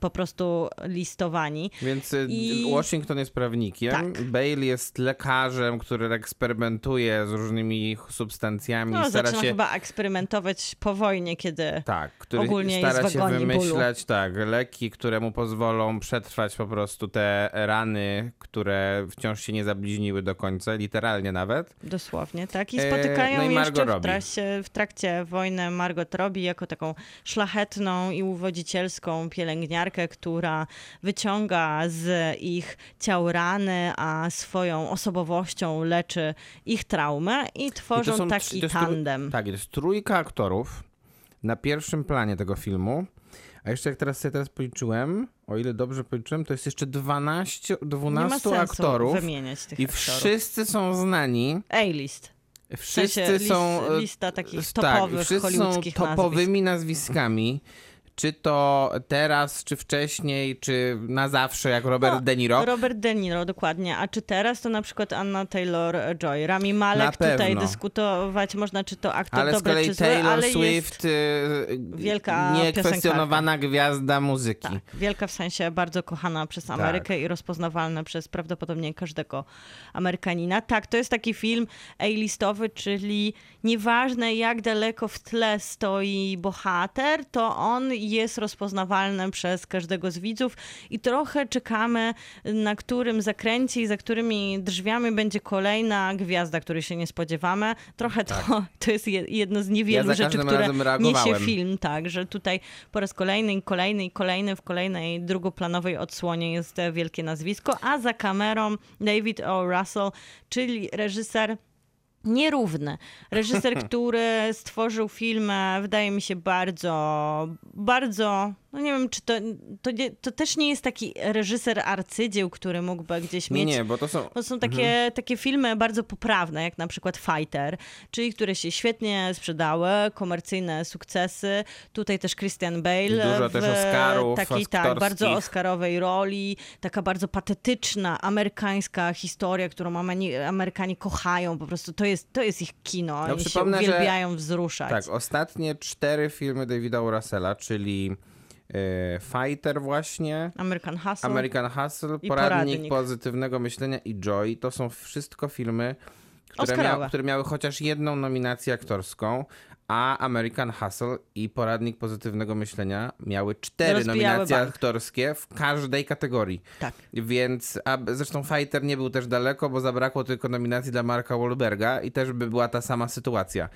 po prostu listowani. Więc y, I- Washington jest prawnikiem, Tak. Bale jest lekarzem, który eksperymentuje z różnymi substancjami, No, stara zaczyna się... chyba eksperymentować po wojnie, kiedy Tak, który ogólnie stara się wymyślać tak, leki, które mu pozwolą przetrwać po prostu te rany, które wciąż się nie zabliźniły do końca, literalnie nawet. Dosłownie, tak. I E, spotykają no i jeszcze w, trakcie, w trakcie wojny Margot Robbie jako taką szlachetną i uwodzicielską pielęgniarkę, która wyciąga z ich ciał rany, a swoją osobowością leczy ich traumę i I tworzą to taki tandem. Tak, jest trójka aktorów na pierwszym planie tego filmu. A jeszcze jak teraz sobie teraz policzyłem, o ile dobrze policzyłem, to jest jeszcze 12, Nie ma 12 sensu aktorów wymieniać tych i aktorów. wszyscy są znani. A-list. Wszyscy sensie są lis- lista takich s- topowych tak, wszyscy są topowymi nazwiskami. Czy to teraz, czy wcześniej, czy na zawsze, jak Robert No, De Niro. Robert De Niro, dokładnie. A czy teraz to na przykład Anna Taylor-Joy, Rami Malek, tutaj dyskutować można, czy to aktor ale dobry, czy zły, Taylor ale Swift, y, wielka niekwestionowana gwiazda muzyki. tak, wielka w sensie bardzo kochana przez Tak. Amerykę i rozpoznawalna przez prawdopodobnie każdego Amerykanina. Tak, to jest taki film A-listowy, czyli nieważne jak daleko w tle stoi bohater, to on jest rozpoznawalny przez każdego z widzów i trochę czekamy, na którym zakręcie i za którymi drzwiami będzie kolejna gwiazda, której się nie spodziewamy. Trochę to, to jest je- jedno z niewielu Tak. za rzeczy, które niesie film, tak, że tutaj po raz kolejny i kolejny i kolejny w kolejnej drugoplanowej odsłonie jest wielkie nazwisko, a za kamerą David O. Russell, czyli reżyser nierówny. Reżyser, który stworzył film, e, wydaje mi się, bardzo, bardzo, no nie wiem, czy to, to, to też nie jest taki reżyser arcydzieł, który mógłby gdzieś mieć nie, bo to są... to są takie, takie filmy bardzo poprawne, jak na przykład Fighter, czyli które się świetnie sprzedały, komercyjne sukcesy. Tutaj też Christian Bale. Dużo w też Oscarów takiej, tak, bardzo oscarowej roli. Taka bardzo patetyczna, amerykańska historia, którą Amerykanie kochają. Po prostu to jest, to jest ich kino. Oni się przypomnę, że- uwielbiają wzruszać. Tak, ostatnie cztery filmy Davida. Russella, czyli Fighter właśnie, American Hustle. American Hustle, Poradnik, Poradnik. Pozytywnego Myślenia i Joy. To są wszystko filmy, które, mia które miały chociaż jedną nominację aktorską, a American Hustle i Poradnik Pozytywnego Myślenia miały cztery Rozbijały nominacje bank. aktorskie w każdej kategorii. Tak. Więc, a zresztą Fighter nie był też daleko, bo zabrakło tylko nominacji dla Marka Wahlberga i też by była ta sama sytuacja.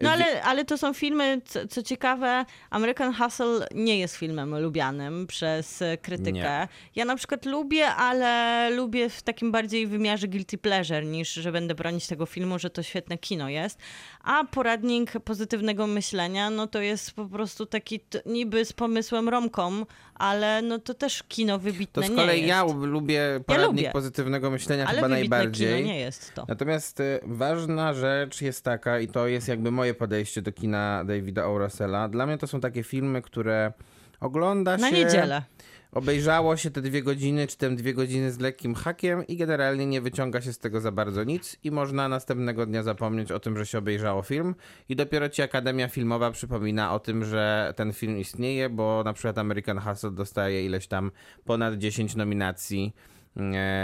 No ale, ale to są filmy, co, co ciekawe, American Hustle nie jest filmem lubianym przez krytykę. Nie. Ja na przykład lubię, ale lubię w takim bardziej wymiarze guilty pleasure, niż że będę bronić tego filmu, że to świetne kino jest. A poradnik pozytywnego myślenia, no to jest po prostu taki niby z pomysłem romkom, ale no to też kino wybitne To z kolei nie ja jest. lubię Poradnik lubię. Pozytywnego Myślenia ale chyba najbardziej. kino nie jest to. Natomiast y, ważna rzecz jest taka, i to jest jakby moje podejście do kina Davida O. Russella. Dla mnie to są takie filmy, które ogląda Na się... niedzielę. Obejrzało się te dwie godziny, czy te dwie godziny z lekkim hakiem i generalnie nie wyciąga się z tego za bardzo nic i można następnego dnia zapomnieć o tym, że się obejrzało film. I dopiero ci Akademia Filmowa przypomina o tym, że ten film istnieje, bo na przykład American Hustle dostaje ileś tam ponad 10 nominacji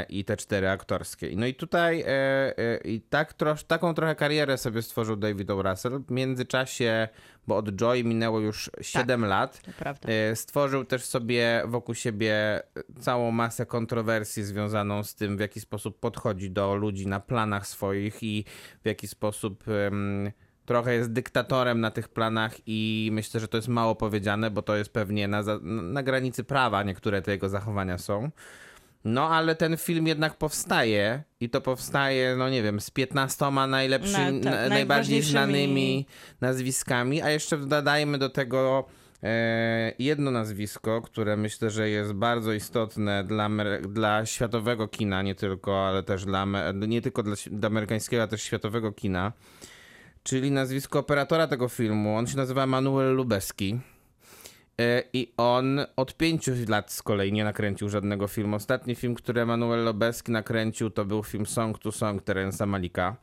i te cztery aktorskie. No i tutaj e, e, i tak trosz, taką trochę karierę sobie stworzył David O. Russell. W międzyczasie, bo od Joy minęło już 7 lat, To prawda. E, Stworzył też sobie wokół siebie całą masę kontrowersji związaną z tym, w jaki sposób podchodzi do ludzi na planach swoich i w jaki sposób em, trochę jest dyktatorem na tych planach i myślę, że to jest mało powiedziane, bo to jest pewnie na, na granicy prawa niektóre te jego zachowania są. No, ale ten film jednak powstaje i to powstaje, no nie wiem, z 15 najlepszymi, Na- tak, na, najbardziej znanymi nazwiskami, a jeszcze dodajmy do tego e, jedno nazwisko, które myślę, że jest bardzo istotne dla, dla światowego kina, nie tylko, ale też dla, nie tylko dla, dla amerykańskiego, ale też światowego kina, czyli nazwisko operatora tego filmu. On się nazywa Manuel Lubeski. E, I on od pięciu lat z kolei nie nakręcił żadnego filmu. Ostatni film, który Emanuel Lobeski nakręcił, to był film Song to Song Terensa Malika.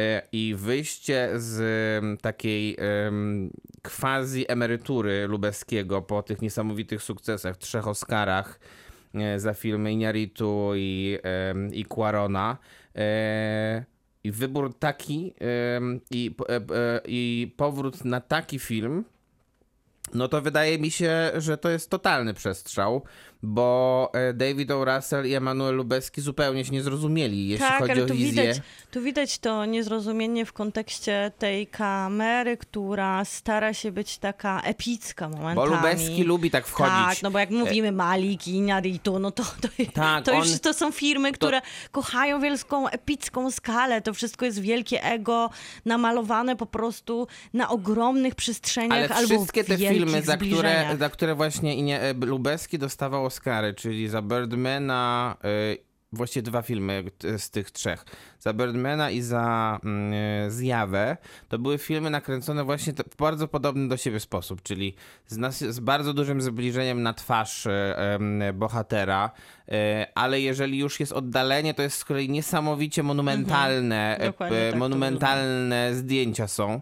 E, I wyjście z takiej quasi emerytury Lubeskiego po tych niesamowitych sukcesach, trzech Oscarach e, za filmy Iñárritu i, i Quarona. I wybór taki i, i powrót na taki film no to wydaje mi się, że to jest totalny przestrzał, bo e, David O. Russell i Emanuel Lubeski zupełnie się nie zrozumieli, jeśli tak, chodzi ale o tu wizję. widać, tu widać to niezrozumienie w kontekście tej kamery, która stara się być taka epicka momentami. Bo Lubeski lubi tak wchodzić. Tak, no bo jak mówimy Malik i Inaritu, no to, to, Tak, to już on- to są firmy, które kochają wielką, epicką skalę. To wszystko jest wielkie ego, namalowane po prostu na ogromnych przestrzeniach Ale albo wszystkie te filmy, za które, za które właśnie Inie- e, Lubeski dostawał Oscary, czyli za Birdmana, y, właściwie dwa filmy z tych trzech, za Birdmana i za mm, Zjawę, to były filmy nakręcone właśnie w bardzo podobny do siebie sposób, czyli z, nas, z bardzo dużym zbliżeniem na twarz em, bohatera, e, ale jeżeli już jest oddalenie, to jest z kolei niesamowicie monumentalne, Dokładnie e, tak monumentalne zdjęcia są.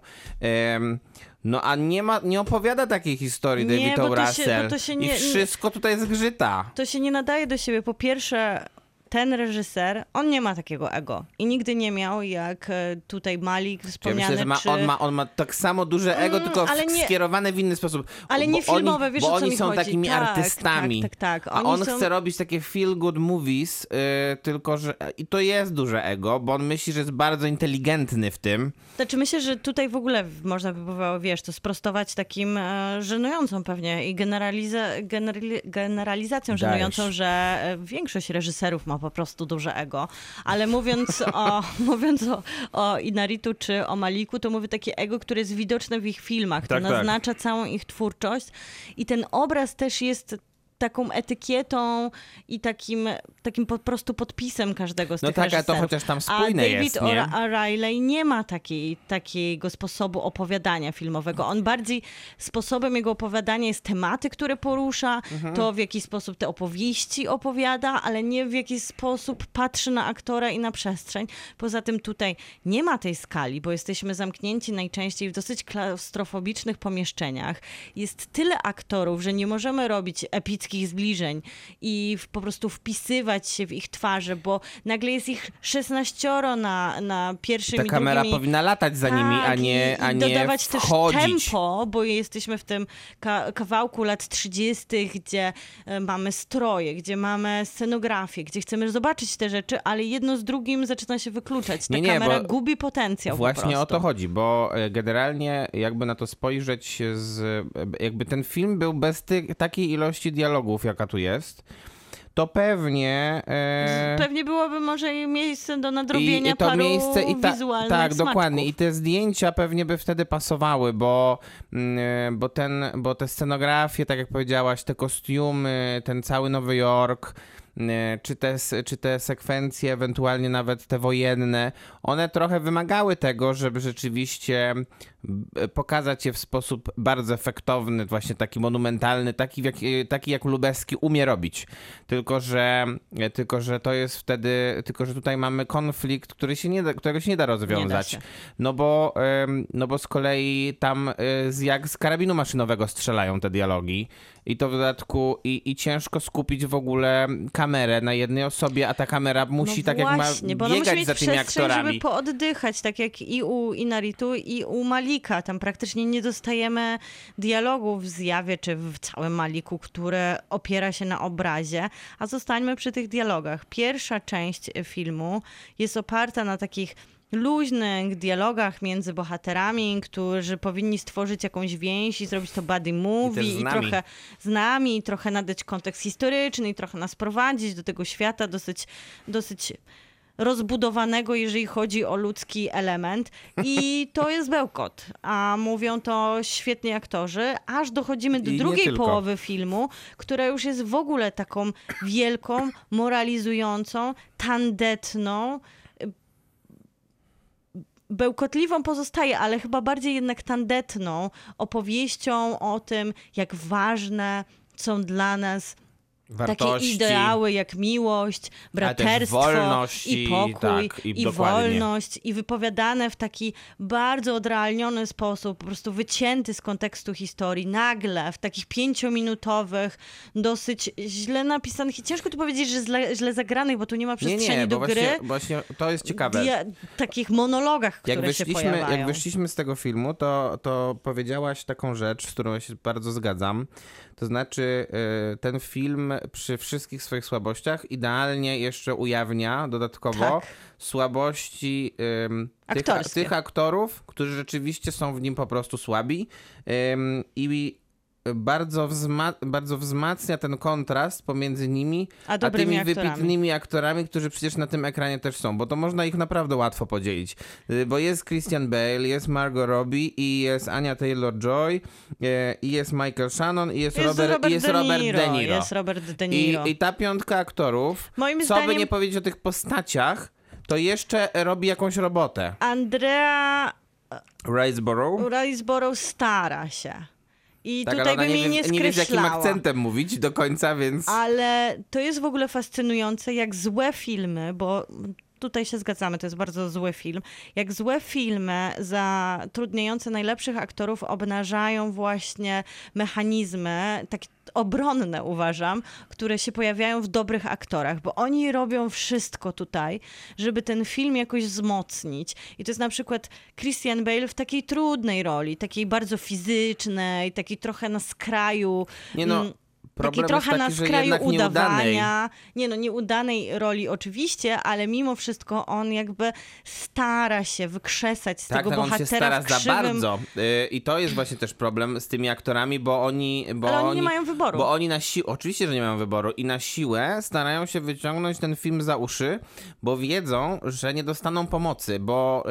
No a nie ma, nie opowiada takiej historii Nie, David się- Russell. się I nie- wszystko tutaj zgrzyta. to się nie nadaje do siebie. Po pierwsze, ten reżyser, on nie ma takiego ego. I nigdy nie miał, jak e, tutaj Malik Ja wspomniany, myślę, że ma, czy... on, ma, on ma tak samo duże ego, Mm, tylko ale nie- skierowane w inny sposób. Ale nie filmowe, oni, wiesz, Bo o co oni mi są chodzi. takimi Tak, artystami. tak, tak, tak. A on są- chce robić takie feel good movies, yy, tylko że... I to jest duże ego, bo on myśli, że jest bardzo inteligentny w tym. Znaczy myślę, że tutaj w ogóle można by było, wiesz, to sprostować takim e, żenującą pewnie i generaliza- generali- generalizacją Dajesz. żenującą, że e, większość reżyserów ma po prostu duże ego. Ale mówiąc o, mówiąc o, o Inaritu czy o Maliku, to mówię takie ego, które jest widoczne w ich filmach. Tak, to tak. naznacza całą ich twórczość i ten obraz też jest taką etykietą i takim, takim po prostu podpisem każdego z No tych tak, a to reżyserów. chociaż tam A spójne David jest, nie? Ora- a Riley nie ma takiej, takiego sposobu opowiadania filmowego. On bardziej sposobem jego opowiadania jest tematy, które porusza, Mhm. to w jaki sposób te opowieści opowiada, ale nie w jaki sposób patrzy na aktora i na przestrzeń. Poza tym tutaj nie ma tej skali, bo jesteśmy zamknięci najczęściej w dosyć klaustrofobicznych pomieszczeniach. Jest tyle aktorów, że nie możemy robić epickich ludzkich zbliżeń i w, po prostu wpisywać się w ich twarze, bo nagle jest ich 16 na, na pierwszym Ta i kamera powinna latać za nimi, a tak, nie, i, a nie dodawać wchodzić. też tempo, bo jesteśmy w tym ka- kawałku lat 30., gdzie e, mamy stroje, gdzie mamy scenografię, gdzie chcemy zobaczyć te rzeczy, ale jedno z drugim zaczyna się wykluczać. Ta Nie, nie, kamera gubi potencjał po Właśnie prostu. o to chodzi, bo e, generalnie jakby na to spojrzeć z, jakby ten film był bez ty, takiej ilości dialogów, jaka tu jest, to pewnie... E, Pewnie byłoby może miejsce do nadrobienia I, i to paru miejsce i ta, wizualnych tak, smaczków. dokładnie. I te zdjęcia pewnie by wtedy pasowały, bo, mm, bo, ten, bo te scenografie, tak jak powiedziałaś, te kostiumy, ten cały Nowy Jork, mm, czy te, czy te sekwencje, ewentualnie nawet te wojenne, one trochę wymagały tego, żeby rzeczywiście pokazać je w sposób bardzo efektowny, właśnie taki monumentalny, taki jak, taki jak Lubeski umie robić. Tylko że, tylko, że to jest wtedy, tylko, że tutaj mamy konflikt, który się nie da, którego się nie da rozwiązać. się. No bo, no bo z kolei tam z, jak z karabinu maszynowego strzelają te dialogi i to w dodatku i, i ciężko skupić w ogóle kamerę na jednej osobie, a ta kamera musi no tak właśnie, jak bo ma ona musi biegać mieć za tymi aktorami. żeby pooddychać, tak jak i u Inaritu, i u Malika. Tam praktycznie nie dostajemy dialogów w zjawie, czy w całym Maliku, które opiera się na obrazie, a zostańmy przy tych dialogach. Pierwsza część filmu jest oparta na takich luźnych dialogach między bohaterami, którzy powinni stworzyć jakąś więź i zrobić to buddy movie z i, nami. trochę z nami, i trochę nadać kontekst historyczny i trochę nas prowadzić do tego świata dosyć, dosyć rozbudowanego, jeżeli chodzi o ludzki element. I to jest bełkot. A mówią to świetni aktorzy, aż dochodzimy do I drugiej połowy filmu, która już jest w ogóle taką wielką, moralizującą, tandetną, bełkotliwą pozostaje, ale chyba bardziej jednak tandetną opowieścią o tym, jak ważne są dla nas takie Wartości. ideały jak miłość, braterstwo i pokój tak, i i, wolność i wypowiadane w taki bardzo odrealniony sposób, po prostu wycięty z kontekstu historii, nagle w takich pięciominutowych, dosyć źle napisanych i ciężko tu powiedzieć, że źle, źle zagranych, bo tu nie ma Nie, przestrzeni nie, do bo gry. właśnie, właśnie to jest ciekawe. dia- takich monologach, które jak się wyszliśmy, pojawiają. jak wyszliśmy z tego filmu, to, to powiedziałaś taką rzecz, z którą się bardzo zgadzam. To znaczy, y, ten film przy wszystkich swoich słabościach idealnie jeszcze ujawnia dodatkowo Tak. słabości tych, tych aktorów, którzy rzeczywiście są w nim po prostu słabi. I bardzo, wzma- bardzo wzmacnia ten kontrast pomiędzy nimi A dobrymi tymi aktorami. wybitnymi aktorami, którzy przecież na tym ekranie też są, bo to można ich naprawdę łatwo podzielić. Y, Bo jest Christian Bale, jest Margot Robbie i jest Anya Taylor-Joy e, i jest Michael Shannon i jest, Jest Robert, Robert i jest De Robert Niro, De Niro. jest Robert De I, Niro. I ta piątka aktorów, Moim co by zdaniem- nie powiedzieć o tych postaciach, to jeszcze robi jakąś robotę. Andrea Riceborough? Riceborough stara się. I Tak, tutaj bym nie, jej nie nie wie z jakim skreślała. akcentem mówić do końca, więc... Ale to jest w ogóle fascynujące, jak złe filmy, bo tutaj się zgadzamy, to jest bardzo zły film, jak złe filmy zatrudniające najlepszych aktorów obnażają właśnie mechanizmy, takie obronne uważam, które się pojawiają w dobrych aktorach, bo oni robią wszystko tutaj, żeby ten film jakoś wzmocnić. I to jest na przykład Christian Bale w takiej trudnej roli, takiej bardzo fizycznej, takiej trochę na skraju. Nie no, mm, problem Taki trochę na taki, że skraju udawania. Nie no, nieudanej roli oczywiście, ale mimo wszystko on jakby stara się wykrzesać z Tak, tego tak, on się bohatera stara krzywym... za bardzo. Y, I to jest właśnie też problem z tymi aktorami, bo oni. Bo Ale oni nie mają wyboru. Bo oni na siłę. Oczywiście, że nie mają wyboru. I na siłę starają się wyciągnąć ten film za uszy, bo wiedzą, że nie dostaną pomocy, bo.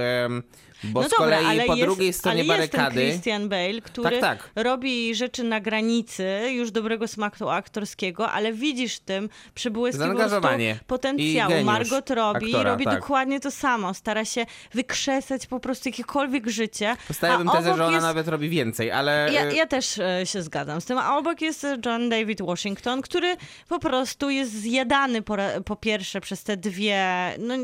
Bo no z dobra, kolei ale po jest, drugiej stronie ale barykady. jest Christian Bale, który Tak, tak. robi rzeczy na granicy już dobrego smaku aktorskiego, ale widzisz w tym przybłyski po prostu Zaangażowanie potencjału. Margot Robbie aktora, robi tak. dokładnie to samo. Stara się wykrzesać po prostu jakiekolwiek życie. Postawiłbym tezę, że ona jest... nawet robi więcej, ale. Ja, y, ja też e, się zgadzam z tym. A obok jest John David Washington, który po prostu jest zjadany po, po pierwsze przez te dwie. No,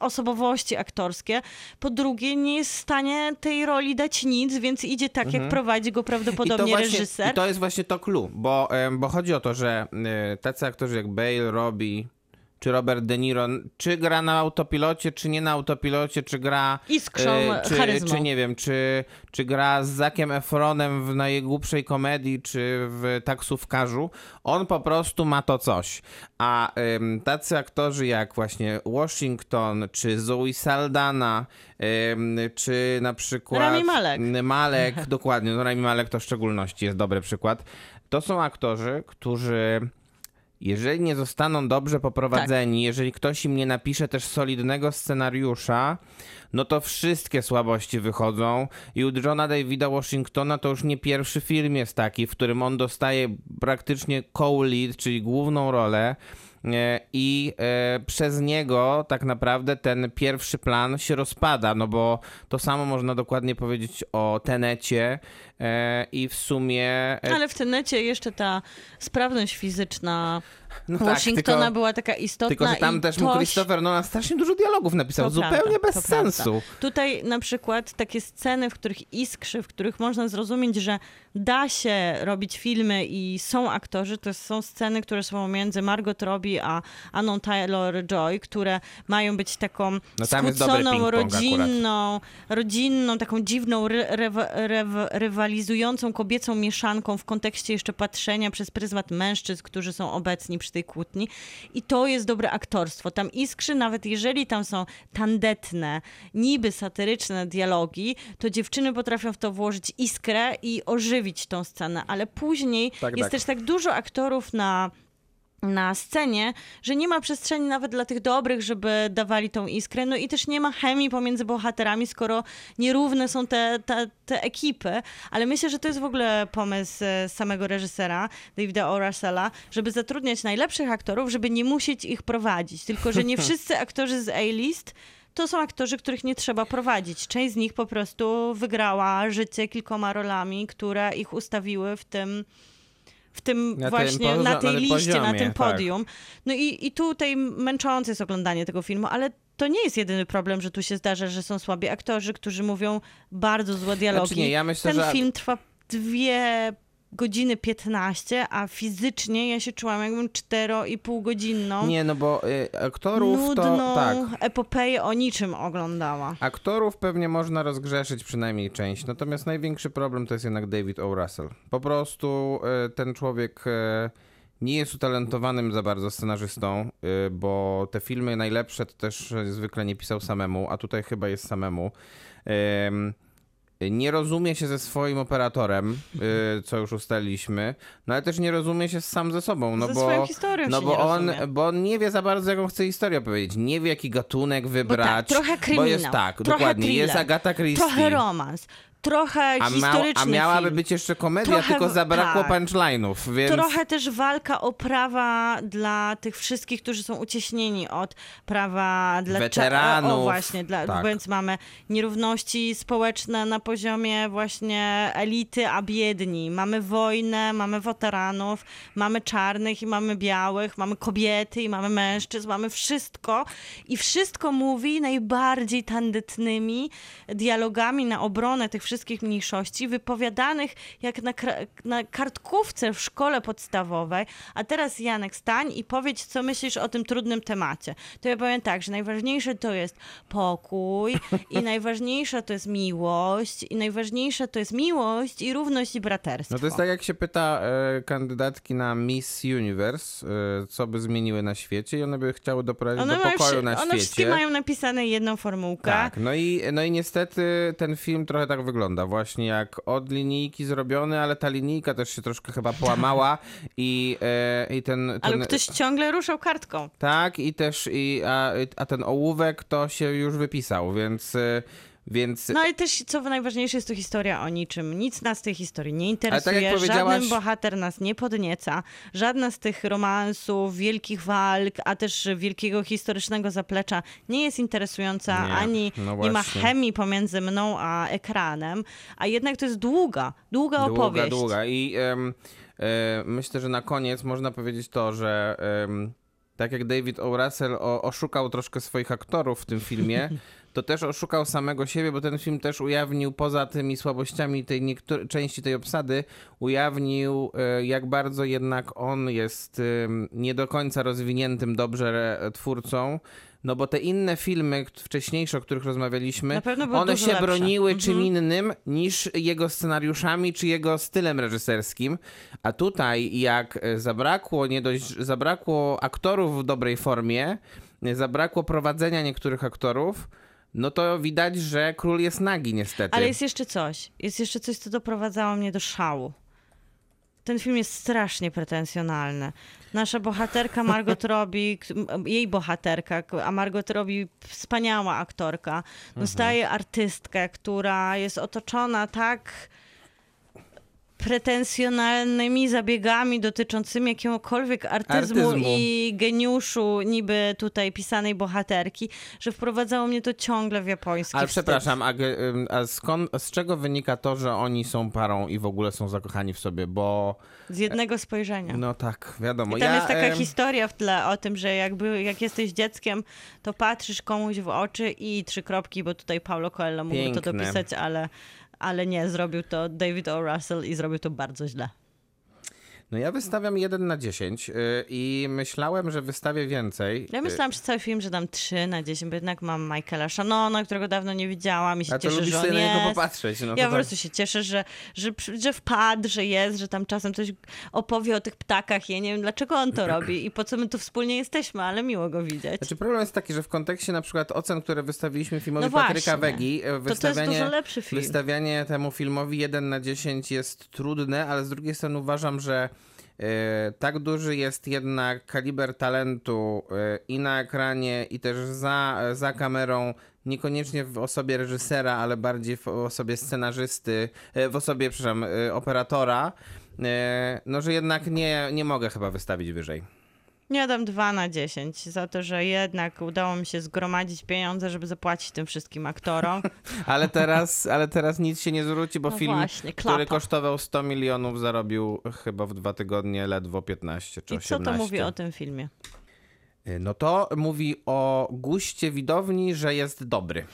osobowości aktorskie, po drugie nie jest w stanie tej roli dać nic, więc idzie tak, jak prowadzi go prawdopodobnie właśnie, reżyser. I to jest właśnie to clue, bo, bo chodzi o to, że e, tacy aktorzy jak Bale, Robbie czy Robert De Niro, czy gra na autopilocie, czy nie na autopilocie, czy gra... Iskrą e, czy, charyzmą. czy nie wiem, czy, czy gra z Zakiem Efronem w najgłupszej komedii, czy w taksówkarzu, on po prostu ma to coś. A tacy aktorzy jak właśnie Washington, czy Zoe Saldana, czy na przykład... Rami Malek. Malek, dokładnie, no Rami Malek to w szczególności jest dobry przykład. To są aktorzy, którzy jeżeli nie zostaną dobrze poprowadzeni, jeżeli ktoś im nie napisze też solidnego scenariusza, no to wszystkie słabości wychodzą i u Johna Davida Washingtona to już nie pierwszy film jest taki, w którym on dostaje praktycznie co-lead, czyli główną rolę i e, przez niego tak naprawdę ten pierwszy plan się rozpada, no bo to samo można dokładnie powiedzieć o Tenecie e, i w sumie... e, Ale w tenecie jeszcze ta sprawność fizyczna no tak, Washingtona tylko- była taka istotna. Tylko, że tam też mu to Christopher Nolan strasznie dużo dialogów napisał, To zupełnie prawda, bez to prawda. sensu. Tutaj na przykład takie sceny, w których iskrzy, w których można zrozumieć, że da się robić filmy i są aktorzy, to są sceny, które są między Margot Robbie a Anną Taylor-Joy, które mają być taką No akurat. rodzinną, rodzinną, taką dziwną, ry, rywa- rywa- rywalizującą kobiecą mieszanką w kontekście jeszcze patrzenia przez pryzmat mężczyzn, którzy są obecni przy tej kłótni. I to jest dobre aktorstwo. Tam iskrzy, nawet jeżeli tam są tandetne, niby satyryczne dialogi, to dziewczyny potrafią w to włożyć iskrę i ożywić tą scenę. Ale później Tak, jest tak. też tak dużo aktorów na na scenie, że nie ma przestrzeni nawet dla tych dobrych, żeby dawali tą iskrę. No i też nie ma chemii pomiędzy bohaterami, skoro nierówne są te, te, te ekipy. Ale myślę, że to jest w ogóle pomysł e, samego reżysera, Davida O. Russella, żeby zatrudniać najlepszych aktorów, żeby nie musieć ich prowadzić. Tylko, że nie wszyscy aktorzy z A-list to są aktorzy, których nie trzeba prowadzić. Część z nich po prostu wygrała życie kilkoma rolami, które ich ustawiły w tym w tym Na tym właśnie, poza- na na tej tym liście, na poziomie, tym tak. podium. No i, i tutaj męczące jest oglądanie tego filmu, ale to nie jest jedyny problem, że tu się zdarza, że są słabi aktorzy, którzy mówią bardzo złe dialogi. Znaczy nie, ja myślę, Ten że- film trwa dwie godziny 15, a fizycznie ja się czułam jakbym 4,5 godzinną Nie, no bo y, aktorów nudną to... Tak. epopeję o niczym oglądała. Aktorów pewnie można rozgrzeszyć przynajmniej część, natomiast największy problem to jest jednak David O. Russell. Po prostu y, ten człowiek y, nie jest utalentowanym za bardzo scenarzystą, y, bo te filmy najlepsze to też y, zwykle nie pisał samemu, a tutaj chyba jest samemu. Nie rozumie się ze swoim operatorem, y, co już ustaliliśmy, no ale też nie rozumie się sam ze sobą, no Ze bo, swoją historią no się bo on, rozumie. bo on nie wie za bardzo, jaką chce historię opowiedzieć, nie wie, jaki gatunek wybrać, trochę bo kryminał, jest tak, trochę dokładnie, jest thriller, Agata Christie. Trochę romans, trochę a, historyczny a miałaby film. być jeszcze komedia, Trochę tylko zabrakło tak. punchline'ów, więc... Trochę też walka o prawa dla tych wszystkich, którzy są uciśnieni od prawa dla Weteranów. O, właśnie, dla, Tak. więc mamy nierówności społeczne na poziomie właśnie elity, a biedni. Mamy wojnę, mamy weteranów, mamy czarnych i mamy białych, mamy kobiety i mamy mężczyzn, mamy wszystko i wszystko mówi najbardziej tandetnymi dialogami na obronę tych wszystkich mniejszości, wypowiadanych jak na, na kartkówce w szkole podstawowej. A teraz Janek, stań i powiedz, co myślisz o tym trudnym temacie. To ja powiem tak, że najważniejsze to jest pokój i najważniejsza to jest miłość i najważniejsza to jest miłość i równość i braterstwo. No to jest tak, jak się pyta e, kandydatki na Miss Universe, e, co by zmieniły na świecie i one by chciały doprowadzić One, do pokoju na one wszystkie świecie. mają napisane jedną formułkę. Tak, no i, no i niestety ten film trochę tak wygląda, właśnie jak od linijki zrobiony, ale ta linijka też się troszkę chyba połamała i, e, i ten, ten... Ale ktoś ciągle ruszał kartką. Tak, i też, i, a, a ten ołówek to się już wypisał, więc... Więc No ale też, co najważniejsze, jest to historia o niczym. Nic nas tej historii nie tak interesuje, powiedziałaś- żaden bohater nas nie podnieca, żadna z tych romansów, wielkich walk, a też wielkiego historycznego zaplecza nie jest interesująca, Nie, ani no nie ma chemii pomiędzy mną a ekranem, a jednak to jest długa, długa Długa, opowieść. długa. I e, myślę, że na koniec można powiedzieć to, że em, tak jak David O. Russell o, oszukał troszkę swoich aktorów w tym filmie, to też oszukał samego siebie, bo ten film też ujawnił poza tymi słabościami tej niektórej części tej obsady, ujawnił e, jak bardzo jednak on jest em, nie do końca rozwiniętym dobrze e, twórcą. No bo te inne filmy wcześniejsze, o których rozmawialiśmy, one się lepsze. broniły Mhm. czym innym niż jego scenariuszami czy jego stylem reżyserskim. A tutaj jak e, zabrakło nie dość, zabrakło aktorów w dobrej formie, e, zabrakło prowadzenia niektórych aktorów, no to widać, że król jest nagi niestety. Ale jest jeszcze coś. Jest jeszcze coś, co doprowadzało mnie do szału. Ten film jest strasznie pretensjonalny. Nasza bohaterka Margot Robbie, jej bohaterka, a Margot Robbie wspaniała aktorka, dostaje artystkę, która jest otoczona tak pretensjonalnymi zabiegami dotyczącymi jakiegokolwiek artyzmu, Artyzmu. i geniuszu niby tutaj pisanej bohaterki, że wprowadzało mnie to ciągle w japoński Ale wstyd. przepraszam, a, a skąd, z czego wynika to, że oni są parą i w ogóle są zakochani w sobie? Bo Z jednego spojrzenia. no tak, wiadomo. I tam ja, jest taka em, historia w tle o tym, że jakby, jak jesteś dzieckiem, to patrzysz komuś w oczy i trzy kropki, bo tutaj Paulo Coelho mógł to dopisać, ale, ale nie, zrobił to David O. Russell i zrobił to bardzo źle. No ja wystawiam 1 na 10 yy, i myślałem, że wystawię więcej. Ja myślałam przez cały film, że dam 3 na 10, bo jednak mam Michaela Shannona, którego dawno nie widziałam i się A to cieszę, lubisz że sobie na niego popatrzeć. No Ja po tak. prostu się cieszę, że, że, że wpadł, że jest, że tam czasem coś opowie o tych ptakach. Ja nie wiem, dlaczego on to robi i po co my tu wspólnie jesteśmy, ale miło go widzieć. Znaczy problem jest taki, że w kontekście na przykład ocen, które wystawiliśmy filmowi No Patryka. Wegi, e, To to jest wystawianie, dużo lepszy film. wystawianie temu filmowi 1 na 10 jest trudne, ale z drugiej strony uważam, że tak duży jest jednak kaliber talentu e, i na ekranie, i też za, za kamerą, niekoniecznie w osobie reżysera, ale bardziej w osobie scenarzysty, e, w osobie, przepraszam, e, operatora, e, no że jednak nie, nie mogę chyba wystawić wyżej. Ja dam 2 na 10 za to, że jednak udało mi się zgromadzić pieniądze, żeby zapłacić tym wszystkim aktorom. Ale teraz, ale teraz nic się nie zwróci, bo No film, właśnie, który kosztował 100 milionów, zarobił chyba w dwa tygodnie ledwo 15 czy I 18. co to mówi o tym filmie? No to mówi o guście widowni, że jest dobry.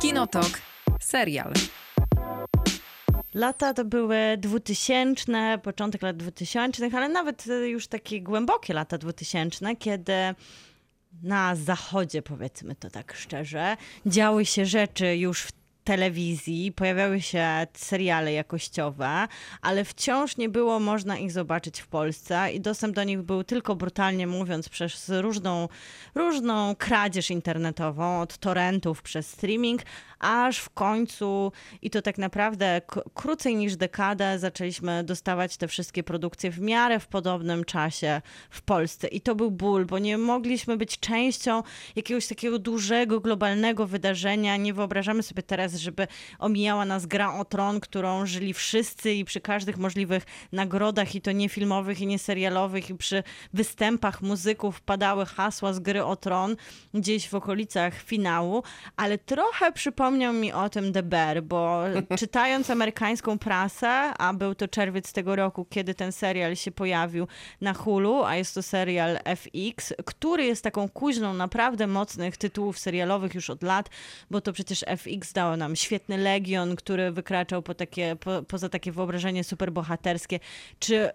Kinotok. Serial. Lata to były 2000, początek lat 2000, ale nawet e, już takie głębokie lata 2000, kiedy na zachodzie, powiedzmy to tak szczerze, działy się rzeczy już w telewizji, pojawiały się seriale jakościowe, ale wciąż nie było można ich zobaczyć w Polsce i dostęp do nich był tylko brutalnie mówiąc przez różną, różną kradzież internetową, od torrentów przez streaming, aż w końcu i to tak naprawdę krócej niż dekadę zaczęliśmy dostawać te wszystkie produkcje w miarę w podobnym czasie w Polsce. I to był ból, bo nie mogliśmy być częścią jakiegoś takiego dużego, globalnego wydarzenia. Nie wyobrażamy sobie teraz, żeby omijała nas gra o tron, którą żyli wszyscy i przy każdych możliwych nagrodach, i to nie filmowych, i nie serialowych, i przy występach muzyków padały hasła z gry o tron gdzieś w okolicach finału, ale trochę przypomniał mi o tym The Bear, bo czytając amerykańską prasę, a był to czerwiec tego roku, kiedy ten serial się pojawił na Hulu, a jest to serial FX, który jest taką kuźną naprawdę mocnych tytułów serialowych już od lat, bo to przecież FX dało nam świetny Legion, który wykraczał po takie, po, poza takie wyobrażenie superbohaterskie, czy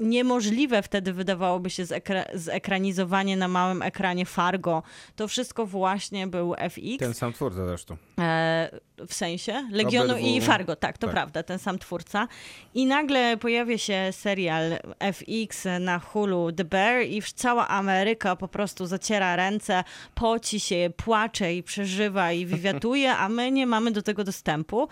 niemożliwe wtedy wydawałoby się zekra- zekranizowanie na małym ekranie Fargo. To wszystko właśnie był FX. Ten sam twórca zresztą. E, w sensie Legionu Obydwu. i Fargo, tak, to Tak. prawda, ten sam twórca. I nagle pojawia się serial FX na Hulu The Bear i cała Ameryka po prostu zaciera ręce, poci się, płacze i przeżywa i wywiatuje, a my nie mamy do tego dostępu.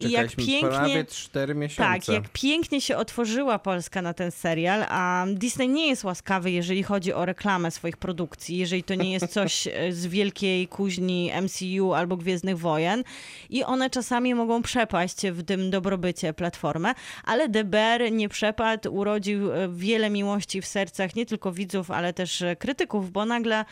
I I jak pięknie... prawie 4 miesiące. Tak, jak pięknie się otworzyła Polska na ten serial, a Disney nie jest łaskawy, jeżeli chodzi o reklamę swoich produkcji, jeżeli to nie jest coś e, z wielkiej kuźni MCU albo Gwiezdnych Wojen. I one czasami mogą przepaść w tym dobrobycie platformę, ale The Bear nie przepadł, urodził e, wiele miłości w sercach nie tylko widzów, ale też e, krytyków, bo nagle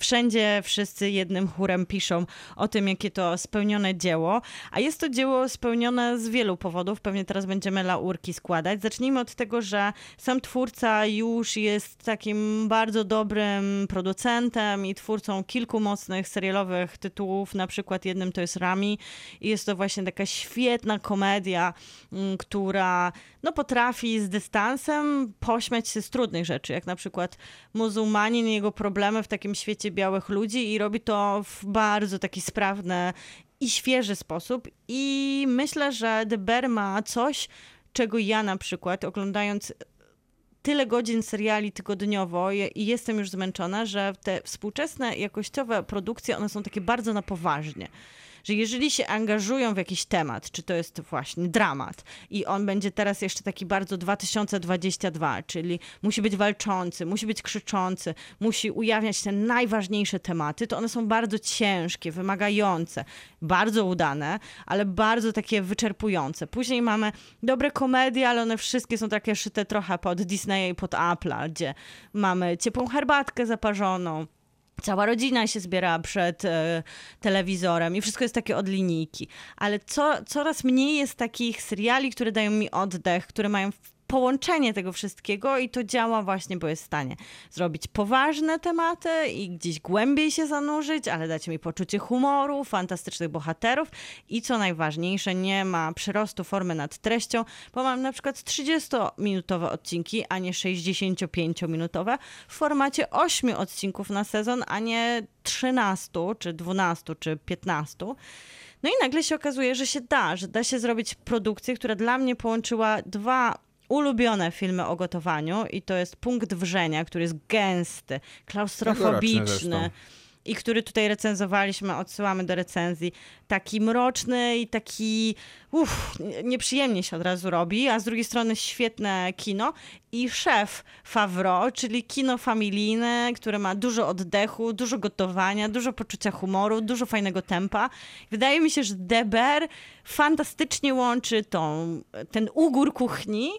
Wszędzie wszyscy jednym chórem piszą o tym, jakie to spełnione dzieło, a jest to dzieło spełnione z wielu powodów. Pewnie teraz będziemy laurki składać. Zacznijmy od tego, że sam twórca już jest takim bardzo dobrym producentem i twórcą kilku mocnych serialowych tytułów. Na przykład jednym to jest Rami i jest to właśnie taka świetna komedia, mm, która no, potrafi z dystansem pośmiać się z trudnych rzeczy, jak na przykład muzułmanin i jego problemy w takim świecie białych ludzi i robi to w bardzo taki sprawny i świeży sposób. I myślę, że The Bear ma coś, czego ja na przykład oglądając tyle godzin seriali tygodniowo i jestem już zmęczona, że te współczesne jakościowe produkcje, one są takie bardzo na poważnie. Że jeżeli się angażują w jakiś temat, czy to jest właśnie dramat i on będzie teraz jeszcze taki bardzo 2022, czyli musi być walczący, musi być krzyczący, musi ujawniać te najważniejsze tematy, to one są bardzo ciężkie, wymagające, bardzo udane, ale bardzo takie wyczerpujące. Później mamy dobre komedie, ale one wszystkie są takie szyte trochę pod Disneya i pod Apple'a, gdzie mamy ciepłą herbatkę zaparzoną, Cała rodzina się zbiera przed e, telewizorem i wszystko jest takie od linijki. Ale co, coraz mniej jest takich seriali, które dają mi oddech, które mają połączenie tego wszystkiego i to działa właśnie, bo jest w stanie zrobić poważne tematy i gdzieś głębiej się zanurzyć, ale dać mi poczucie humoru, fantastycznych bohaterów i co najważniejsze, nie ma przyrostu formy nad treścią, bo mam na przykład 30-minutowe odcinki, a nie 65-minutowe w formacie 8 odcinków na sezon, a nie 13, czy 12, czy 15. No i nagle się okazuje, że się da, że da się zrobić produkcję, która dla mnie połączyła dwa ulubione filmy o gotowaniu i to jest Punkt Wrzenia, który jest gęsty, klaustrofobiczny i który tutaj recenzowaliśmy, odsyłamy do recenzji. Taki mroczny i taki uff, nieprzyjemnie się od razu robi, a z drugiej strony świetne kino. I Szef Favreau, czyli kino familijne, które ma dużo oddechu, dużo gotowania, dużo poczucia humoru, dużo fajnego tempa. Wydaje mi się, że Deber fantastycznie łączy tą, ten ugór kuchni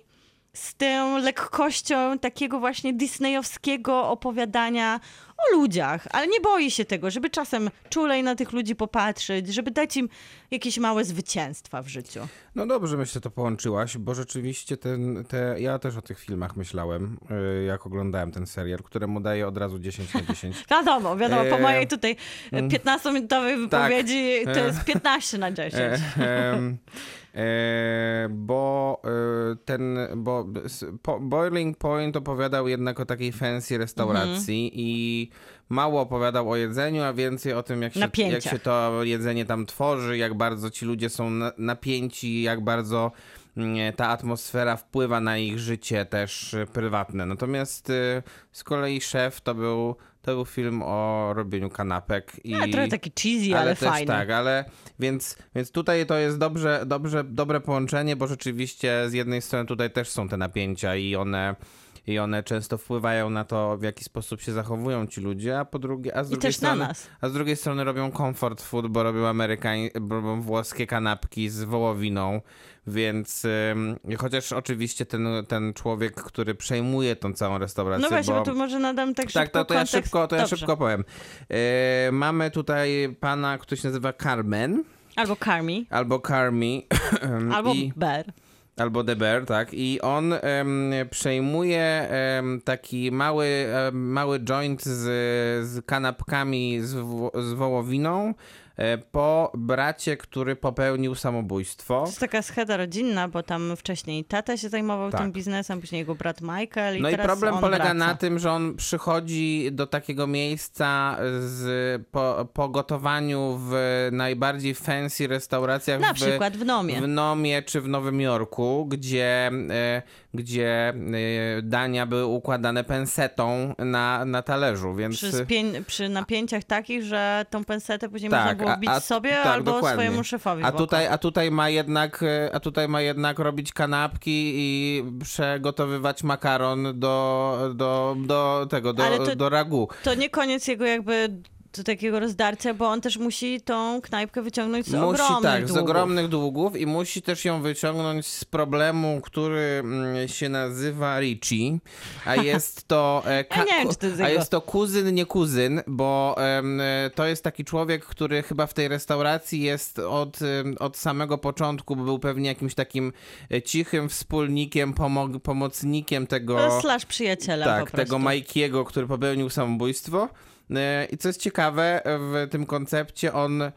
z tą lekkością takiego właśnie disneyowskiego opowiadania o ludziach, ale nie boi się tego, żeby czasem czulej na tych ludzi popatrzeć, żeby dać im jakieś małe zwycięstwa w życiu. No dobrze, myślę, że to połączyłaś, bo rzeczywiście ten, te, ja też o tych filmach myślałem, y, jak oglądałem ten serial, któremu daję od razu 10 na 10. Wiadomo, wiadomo, po Eee, mojej tutaj 15-minutowej wypowiedzi to E. jest 15 na 10. E, bo e, ten, bo Boiling Point opowiadał jednak o takiej fancy restauracji Mhm. i mało opowiadał o jedzeniu, a więcej o tym, jak się, jak się to jedzenie tam tworzy, jak bardzo ci ludzie są na, napięci, jak bardzo mm, ta atmosfera wpływa na ich życie też prywatne. Natomiast e, z kolei Szef to był, to był film o robieniu kanapek. I... Ale trochę taki cheesy, ale, też fajny. tak, ale więc, więc tutaj to jest dobrze, dobrze, dobre połączenie, bo rzeczywiście z jednej strony tutaj też są te napięcia i one, i one często wpływają na to, w jaki sposób się zachowują ci ludzie, a po drugie, a z drugiej na strony, nas. a z drugiej strony robią comfort food, bo robią amerykań, robią włoskie kanapki z wołowiną, więc chociaż oczywiście ten, ten człowiek, który przejmuje tą całą restaurację, No właśnie, bo... bo tu może nadam tak szybko Tak, to, to ja szybko, to ja szybko powiem. E, mamy tutaj pana, który się nazywa Carmen, Albo Carmi, albo Carmi, albo i, Bear. Albo Deber, tak. I on em, przejmuje em, taki mały, em, mały joint z, z kanapkami z, wo- z wołowiną po bracie, który popełnił samobójstwo. To jest taka scheda rodzinna, bo tam wcześniej tata się zajmował Tak. tym biznesem, później jego brat Michael i No i problem polega wraca. na tym, że on przychodzi do takiego miejsca z, po, po gotowaniu w najbardziej fancy restauracjach Na w, przykład w Nomie. w Nomie czy w Nowym Jorku, gdzie, e, gdzie e, dania były układane pensetą na, na talerzu, więc... Przy, spię- przy napięciach takich, że tą pensetę później Tak, można było a- wbić a- sobie tak, albo dokładnie. swojemu szefowi A tutaj, a tutaj ma jednak, e, a tutaj ma jednak robić kanapki i przygotowywać makaron do, do, do tego, do, to- do ragu. To nie koniec jego jakby do takiego rozdarcia, bo on też musi tą knajpkę wyciągnąć z Musi ogromnych tak, z długów. ogromnych długów i musi też ją wyciągnąć z problemu, który mm, się nazywa Richie, a jest to e, Ja wiem, a jest to kuzyn, nie kuzyn, bo e, to jest taki człowiek, który chyba w tej restauracji jest od, od samego początku, bo był pewnie jakimś takim e, cichym wspólnikiem, pomog, pomocnikiem tego Slash przyjaciela tak, tego Majkiego, który popełnił samobójstwo. E, I co jest ciekawe, w tym koncepcie on,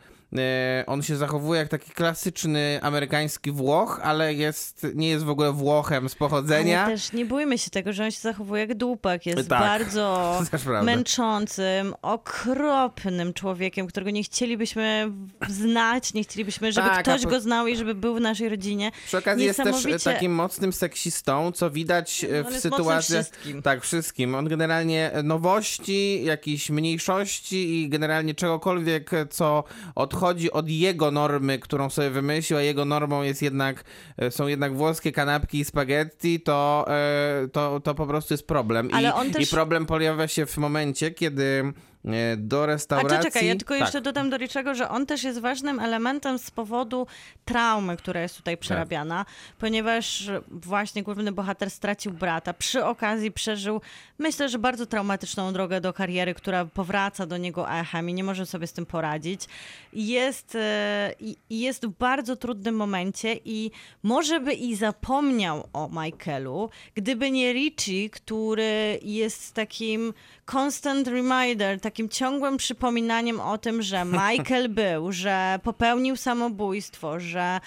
on się zachowuje jak taki klasyczny amerykański Włoch, ale jest, nie jest w ogóle Włochem z pochodzenia. Ale też nie bójmy się tego, że on się zachowuje jak dupek. Jest Tak, bardzo męczącym, okropnym człowiekiem, którego nie chcielibyśmy znać, nie chcielibyśmy, żeby Tak, ktoś po- go znał i żeby był w naszej rodzinie. Przy okazji jest też e, takim mocnym seksistą, co widać e, On w sytuacjach. wszystkim. Tak, wszystkim. On generalnie nowości, jakichś mniejszości i generalnie czegokolwiek, co odchodzi od jego normy, którą sobie wymyślił, a jego normą jest jednak, e, są jednak włoskie kanapki i spaghetti, to, e, to, to po prostu jest problem. I, też- I problem pojawia się w momencie, kiedy do A restauracji... to czekaj, ja tylko tak. jeszcze dodam do Riczego, że on też jest ważnym elementem z powodu traumy, która jest tutaj przerabiana, ponieważ właśnie główny bohater stracił brata. Przy okazji przeżył, myślę, że bardzo traumatyczną drogę do kariery, która powraca do niego echem i nie może sobie z tym poradzić. Jest, e, jest w bardzo trudnym momencie i może by i zapomniał o Michaelu, gdyby nie Richie, który jest takim constant reminder, takim ciągłym przypominaniem o tym, że Michael był, że popełnił samobójstwo, że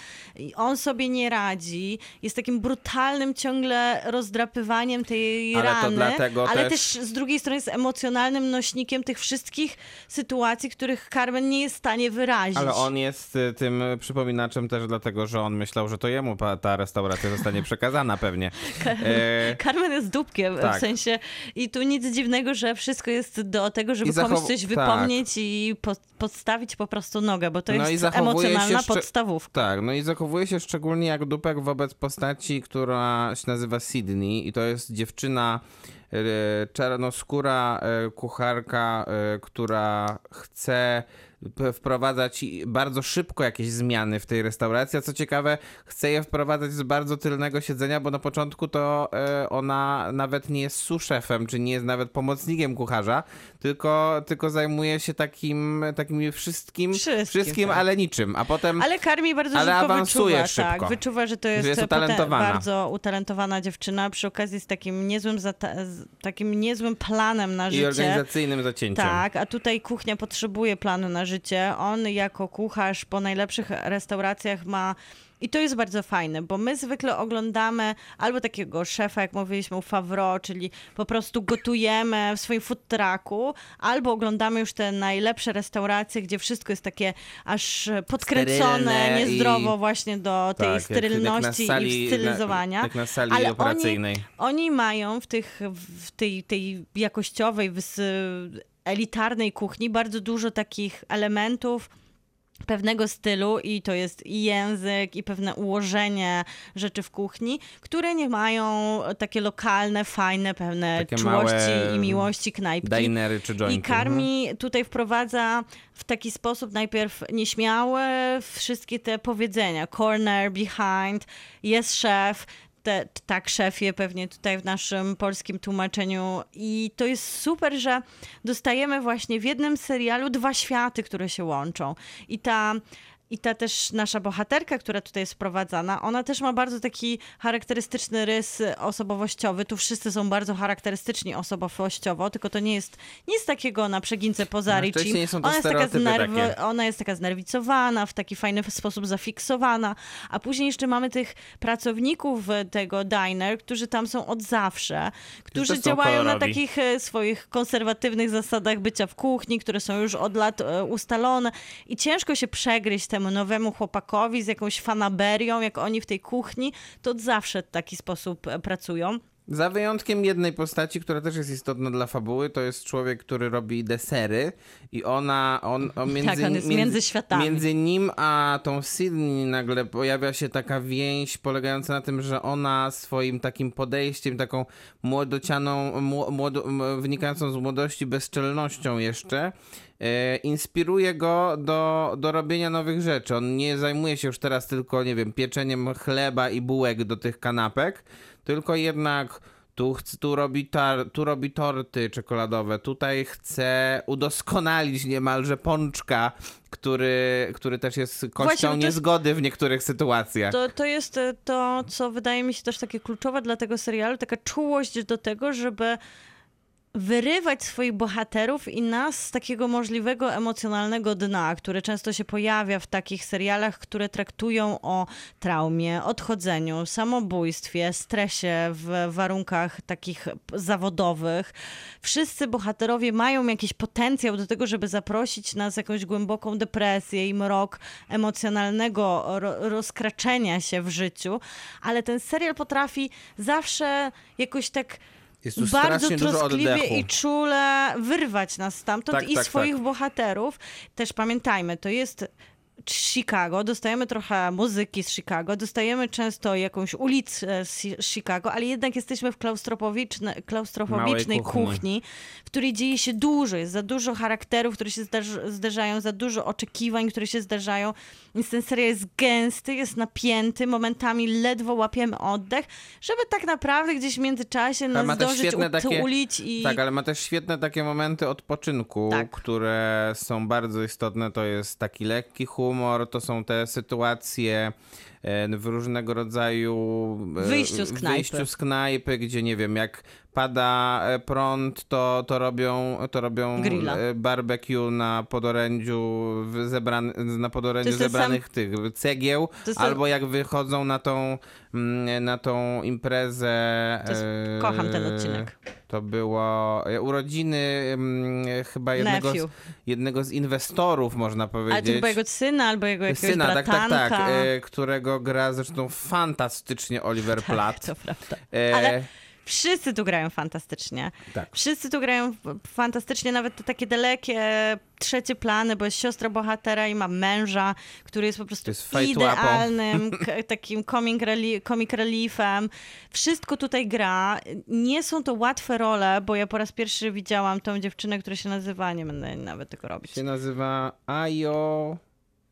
on sobie nie radzi. Jest takim brutalnym ciągle rozdrapywaniem tej Ale to rany, dlatego ale też- też z drugiej strony jest emocjonalnym nośnikiem tych wszystkich sytuacji, których Carmen nie jest w stanie wyrazić. Ale on jest y, tym przypominaczem też dlatego, że on myślał, że to jemu ta restauracja zostanie przekazana pewnie. E, Carmen jest dupkiem, Tak. w sensie i tu nic dziwnego, że wszystko jest do tego, żeby zachow- komuś coś tak. wypomnieć i po, podstawić po prostu nogę, bo to No jest emocjonalna szcze- podstawówka. tak, no i zachowuje się szczególnie jak dupek wobec postaci, która się nazywa Sydney i to jest dziewczyna e, czarnoskóra e, kucharka, e, która chce wprowadzać i- bardzo szybko jakieś zmiany w tej restauracji, a co ciekawe, chce je wprowadzać z bardzo tylnego siedzenia, bo na początku to e, ona nawet nie jest suszefem, czy nie jest nawet pomocnikiem kucharza, tylko, tylko zajmuje się takim, takim wszystkim, Wszystkim, wszystkim tak. ale niczym, a potem... Ale Carmi bardzo Ale szybko awansuje wyczuwa, szybko. tak, wyczuwa, że to jest, jest pote- utalentowana. bardzo utalentowana dziewczyna, przy okazji z takim niezłym, takim niezłym planem na I życie. organizacyjnym zacięciem. Tak, a tutaj kuchnia potrzebuje planu na życie. On jako kucharz po najlepszych restauracjach ma. I to jest bardzo fajne, bo my zwykle oglądamy albo takiego szefa, jak mówiliśmy u Favreau, czyli po prostu gotujemy w swoim food trucku, albo oglądamy już te najlepsze restauracje, gdzie wszystko jest takie aż podkręcone, Sterylne i- niezdrowo właśnie do tej Tak, sterylności jak na sali- i stylizowania. na- jak na sali Ale operacyjnej. Oni, oni mają w, tych, w tej, tej jakościowej, wys, elitarnej kuchni bardzo dużo takich elementów pewnego stylu i to jest i język, i pewne ułożenie rzeczy w kuchni, które nie mają takie lokalne, fajne, pewne Takie czułości i miłości knajpki. Dinery czy jointy. I Karmi tutaj wprowadza w taki sposób najpierw nieśmiałe wszystkie te powiedzenia. Corner, behind, jest szef, te, tak szefie pewnie tutaj w naszym polskim tłumaczeniu. I to jest super, że dostajemy właśnie w jednym serialu dwa światy, które się łączą. I ta... I ta też nasza bohaterka, która tutaj jest wprowadzana, ona też ma bardzo taki charakterystyczny rys osobowościowy. Tu wszyscy są bardzo charakterystyczni osobowościowo, tylko to nie jest nic takiego na przegince poza Na Richie. szczęście nie są to Ona jest, taka ona jest taka znerwicowana, w taki fajny sposób zafiksowana, a później jeszcze mamy tych pracowników tego diner, którzy tam są od zawsze, którzy działają na takich e, swoich konserwatywnych zasadach bycia w kuchni, które są już od lat e, ustalone i ciężko się przegryźć temu nowemu chłopakowi z jakąś fanaberią, jak oni w tej kuchni, to od zawsze w taki sposób e, pracują. Za wyjątkiem jednej postaci, która też jest istotna dla fabuły, to jest człowiek, który robi desery i ona, on, on między, Tak, on jest między światami. Między nim a tą Sydney nagle pojawia się taka więź polegająca na tym, że ona swoim takim podejściem, taką młodocianą, mło- młodo, wynikającą z młodości bezczelnością jeszcze, e, inspiruje go do, do robienia nowych rzeczy. On nie zajmuje się już teraz tylko, nie wiem, pieczeniem chleba i bułek do tych kanapek, tylko jednak tu, tu, robi tar, tu robi torty czekoladowe, tutaj chce udoskonalić niemalże pączka, który, który też jest Właśnie, kością to jest- niezgody w niektórych sytuacjach. To, to jest e, to, co wydaje mi się też takie kluczowe dla tego serialu, taka czułość do tego, żeby wyrywać swoich bohaterów i nas z takiego możliwego emocjonalnego dna, które często się pojawia w takich serialach, które traktują o traumie, odchodzeniu, samobójstwie, stresie w warunkach takich zawodowych. Wszyscy bohaterowie mają jakiś potencjał do tego, żeby zaprosić nas jakąś głęboką depresję i mrok emocjonalnego ro- rozkraczenia się w życiu, ale ten serial potrafi zawsze jakoś tak Jest tu bardzo troskliwie i czule wyrwać nas stamtąd Tak, i tak, swoich tak. bohaterów. Też pamiętajmy, to jest Chicago, dostajemy trochę muzyki z Chicago, dostajemy często jakąś ulicę z z Chicago, ale jednak jesteśmy w klaustrofobiczne, klaustrofobicznej kuchni. kuchni, w której dzieje się dużo, jest za dużo charakterów, które się zdarzają, za dużo oczekiwań, które się zdarzają, więc ten serial jest gęsty, jest napięty, momentami ledwo łapiemy oddech, żeby tak naprawdę gdzieś w międzyczasie nas ma zdążyć świetne takie- utulić i... Tak, ale ma też świetne takie momenty odpoczynku, Tak. które są bardzo istotne. To jest taki lekki humor, to są te sytuacje w różnego rodzaju e, Wyjściu z knajpy. wyjściu z knajpy, gdzie nie wiem, jak pada e, prąd, to, to robią, to robią Grilla. e, barbecue na podorędziu w- zebran, na podorędziu zebranych tych cegieł, ten- albo jak wychodzą na tą, mm, na tą imprezę. Jest- e, kocham ten odcinek. To było e, urodziny mm, chyba jednego z, jednego z inwestorów, można Ale to powiedzieć. chyba jego syna albo jego jakiegoś Syna, tak, tak, bratanka. tak, e, którego gra zresztą fantastycznie Oliver Tak, Platt. to prawda. E, Ale wszyscy tu grają fantastycznie. Tak. Wszyscy tu grają fantastycznie, nawet te takie dalekie trzecie plany, bo jest siostra bohatera i ma męża, który jest po prostu jest idealnym takim comic, reli- comic reliefem. Wszystko tutaj gra. Nie są to łatwe role, bo ja po raz pierwszy widziałam tą dziewczynę, która się nazywa, nie będę nawet tego robić. się nazywa Ayo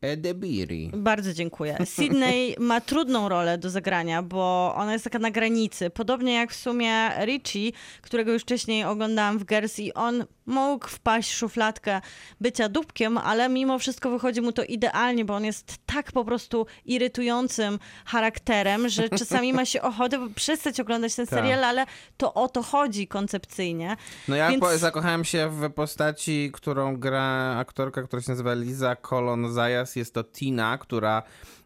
Edebiri. Bardzo dziękuję. Sydney ma trudną rolę do zagrania, bo ona jest taka na granicy. Podobnie jak w sumie Richie, którego już wcześniej oglądałam w Girls i on mógł wpaść w szufladkę bycia dupkiem, ale mimo wszystko wychodzi mu to idealnie, bo on jest tak po prostu irytującym charakterem, że czasami ma się ochotę przestać oglądać ten Tak. serial, ale to o to chodzi koncepcyjnie. No ja Więc- zakochałem się w postaci, którą gra aktorka, która się nazywa Liza Colon Jest to Tina, która,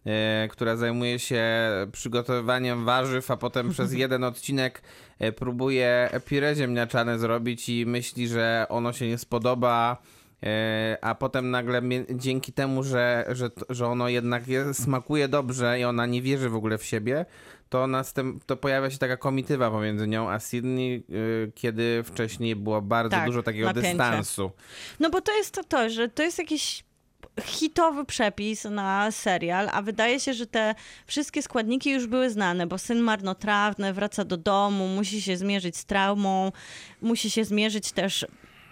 e, która zajmuje się przygotowywaniem warzyw, a potem przez jeden odcinek e, próbuje pire ziemniaczane zrobić i myśli, że ono się nie spodoba. e, A potem nagle dzięki temu, że, że, że ono jednak je, smakuje dobrze i ona nie wierzy w ogóle w siebie, to, następ, to pojawia się taka komitywa pomiędzy nią a Sydney, kiedy wcześniej było bardzo Tak, dużo takiego napięcie. dystansu. No bo to jest to, to, że to jest jakiś hitowy przepis na serial, a wydaje się, że te wszystkie składniki już były znane, bo syn marnotrawny wraca do domu, musi się zmierzyć z traumą, musi się zmierzyć też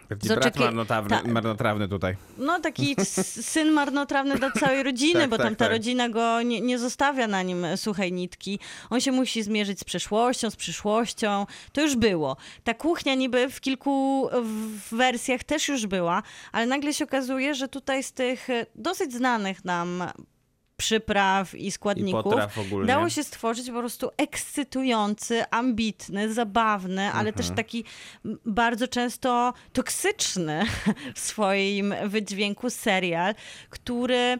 Taki brat marnotrawny, ta- marnotrawny tutaj. no taki syn marnotrawny dla całej rodziny, Tak, bo tam tak, ta tak. rodzina go nie, nie zostawia na nim suchej nitki. On się musi zmierzyć z przeszłością, z przyszłością. To już było. Ta kuchnia niby w kilku w- wersjach też już była, ale nagle się okazuje, że tutaj z tych e, dosyć znanych nam przypraw i I składników ogólnie. dało się stworzyć po prostu ekscytujący, ambitny, zabawny, ale też Mhm. taki bardzo często toksyczny w swoim wydźwięku serial, który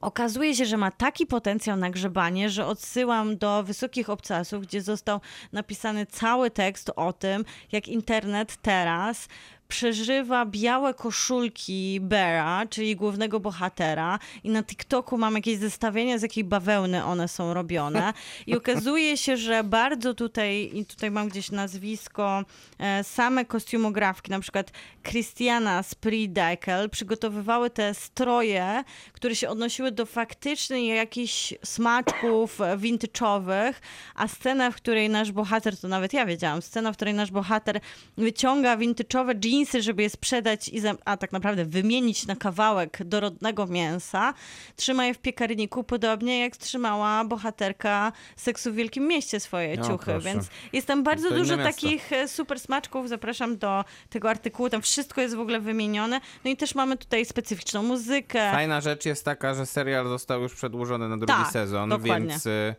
okazuje się, że ma taki potencjał na grzebanie, że odsyłam do Wysokich Obcasów, gdzie został napisany cały tekst o tym, jak internet teraz przeżywa białe koszulki Bera, czyli głównego bohatera i na TikToku mam jakieś zestawienia, z jakiej bawełny one są robione. I okazuje się, że bardzo tutaj, i tutaj mam gdzieś nazwisko, e, same kostiumografki, na przykład Christiana Spridekel przygotowywały te stroje, które się odnosiły do faktycznie jakichś smaczków vintage'owych, a scena, w której nasz bohater, to nawet ja wiedziałam, scena, w której nasz bohater wyciąga vintage'owe jeansy dżinsy, żeby je sprzedać, i a tak naprawdę wymienić na kawałek dorodnego mięsa, trzyma je w piekarniku, podobnie jak trzymała bohaterka seksu w Wielkim Mieście swoje ciuchy, proszę. więc jest tam bardzo To dużo takich e, super smaczków. Zapraszam do tego artykułu, tam wszystko jest w ogóle wymienione. No i też mamy tutaj specyficzną muzykę. Fajna rzecz jest taka, że serial został już przedłużony na drugi Tak, sezon, dokładnie. więc, y,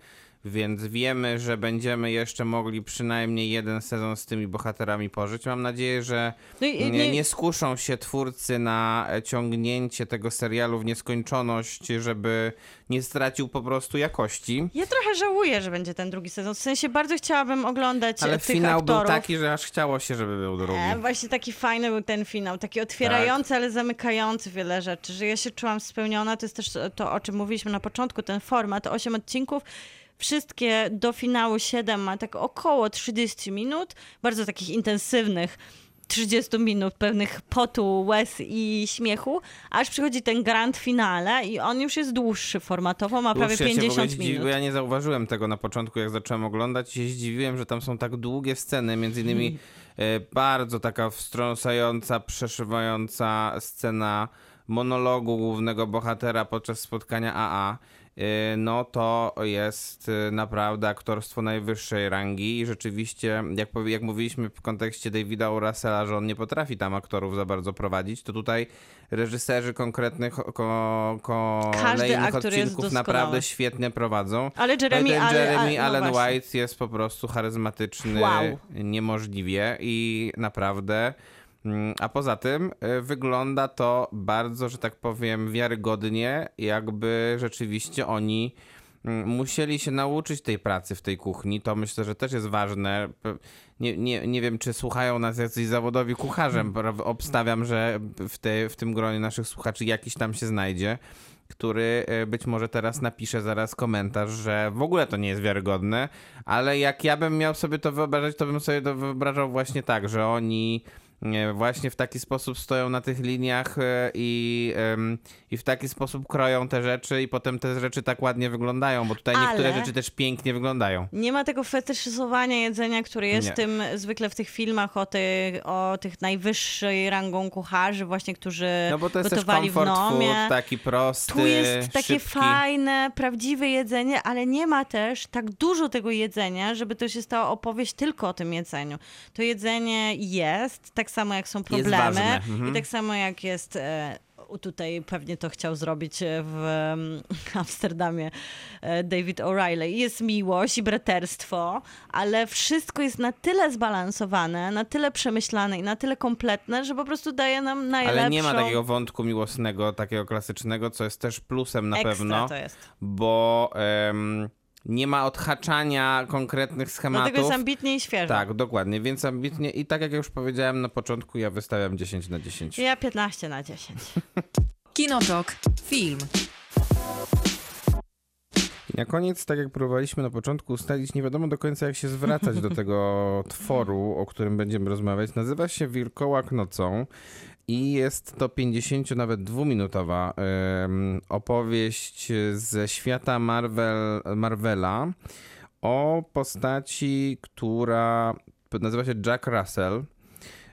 więc wiemy, że będziemy jeszcze mogli przynajmniej jeden sezon z tymi bohaterami pożyć. Mam nadzieję, że No nie, nie- nie skuszą się twórcy na ciągnięcie tego serialu w nieskończoność, żeby nie stracił po prostu jakości. Ja trochę żałuję, że będzie ten drugi sezon. W sensie bardzo chciałabym oglądać Ale e, tych finał aktorów. był taki, że aż chciało się, żeby był drugi. E, właśnie taki fajny był ten finał, taki otwierający, Tak. ale zamykający wiele rzeczy, że ja się czułam spełniona. To jest też to, o czym mówiliśmy na początku, ten format, 8 odcinków. Wszystkie do finału 7 ma tak około 30 minut, bardzo takich intensywnych 30 minut pewnych potu, łez i śmiechu, aż przychodzi ten grand finale i on już jest dłuższy formatowo, ma prawie Dłuższy, ja się w ogóle 50 zdziwi- minut. bo Ja nie zauważyłem tego na początku, jak zacząłem oglądać i się zdziwiłem, że tam są tak długie sceny, między innymi e, bardzo taka wstrząsająca, przeszywająca scena monologu głównego bohatera podczas spotkania AA. E, No to jest e, naprawdę aktorstwo najwyższej rangi i rzeczywiście, jak, jak mówiliśmy w kontekście Davida O. Russella, że on nie potrafi tam aktorów za bardzo prowadzić, to tutaj reżyserzy konkretnych ko, kolejnych odcinków naprawdę świetnie prowadzą. Ale No Jeremy, ale, Jeremy ale, no Allen. White jest po prostu charyzmatyczny Wow. niemożliwie i naprawdę. Mm, A poza tym y, wygląda to bardzo, że tak powiem, wiarygodnie, jakby rzeczywiście oni mm, musieli się nauczyć tej pracy w tej kuchni. To myślę, że też jest ważne. Nie, nie, nie wiem, czy słuchają nas jacyś zawodowi kucharzem. pra- Obstawiam, że w, te, w tym gronie naszych słuchaczy jakiś tam się znajdzie który e, być może teraz napisze zaraz komentarz, że w ogóle to nie jest wiarygodne, ale jak ja bym miał sobie to wyobrażać, to bym sobie to wyobrażał właśnie tak, że oni właśnie w taki sposób stoją na tych liniach e, i, i w taki sposób kroją te rzeczy i potem te rzeczy tak ładnie wyglądają, bo tutaj niektóre Ale- rzeczy też pięknie wyglądają. Nie ma tego fetyszyzowania jedzenia, które jest Nie. tym zwykle w tych filmach o, tych o tych najwyższej rangą kucharzy, właśnie, którzy No bo to jest też comfort food, taki prosty, Tu jest takie szybki. fajne, prawdziwe jedzenie, ale nie ma też tak dużo tego jedzenia, żeby to się stała opowieść tylko o tym jedzeniu. To jedzenie jest, tak samo jak są problemy mhm. i tak samo jak jest... E, Tutaj pewnie to chciał zrobić e, w Amsterdamie e, David O'Reilly. Jest miłość i braterstwo, ale wszystko jest na tyle zbalansowane, na tyle przemyślane i na tyle kompletne, że po prostu daje nam najlepszą... Ale nie ma takiego wątku miłosnego, takiego klasycznego, co jest też plusem na Ekstra pewno, to jest. bo em, nie ma odhaczania konkretnych schematów. Dlatego jest ambitnie i świeżo. Tak, dokładnie, więc ambitnie i tak jak już powiedziałem na początku, ja wystawiam 10 na 10. Ja 15 na 10. Kinotok. Film. Na koniec, tak jak próbowaliśmy na początku ustalić, nie wiadomo do końca jak się zwracać do tego tworu, o którym będziemy rozmawiać. Nazywa się Wilkołak nocą i jest to 50 nawet dwuminutowa em, opowieść ze świata Marvel, Marvela o postaci, która nazywa się Jack Russell.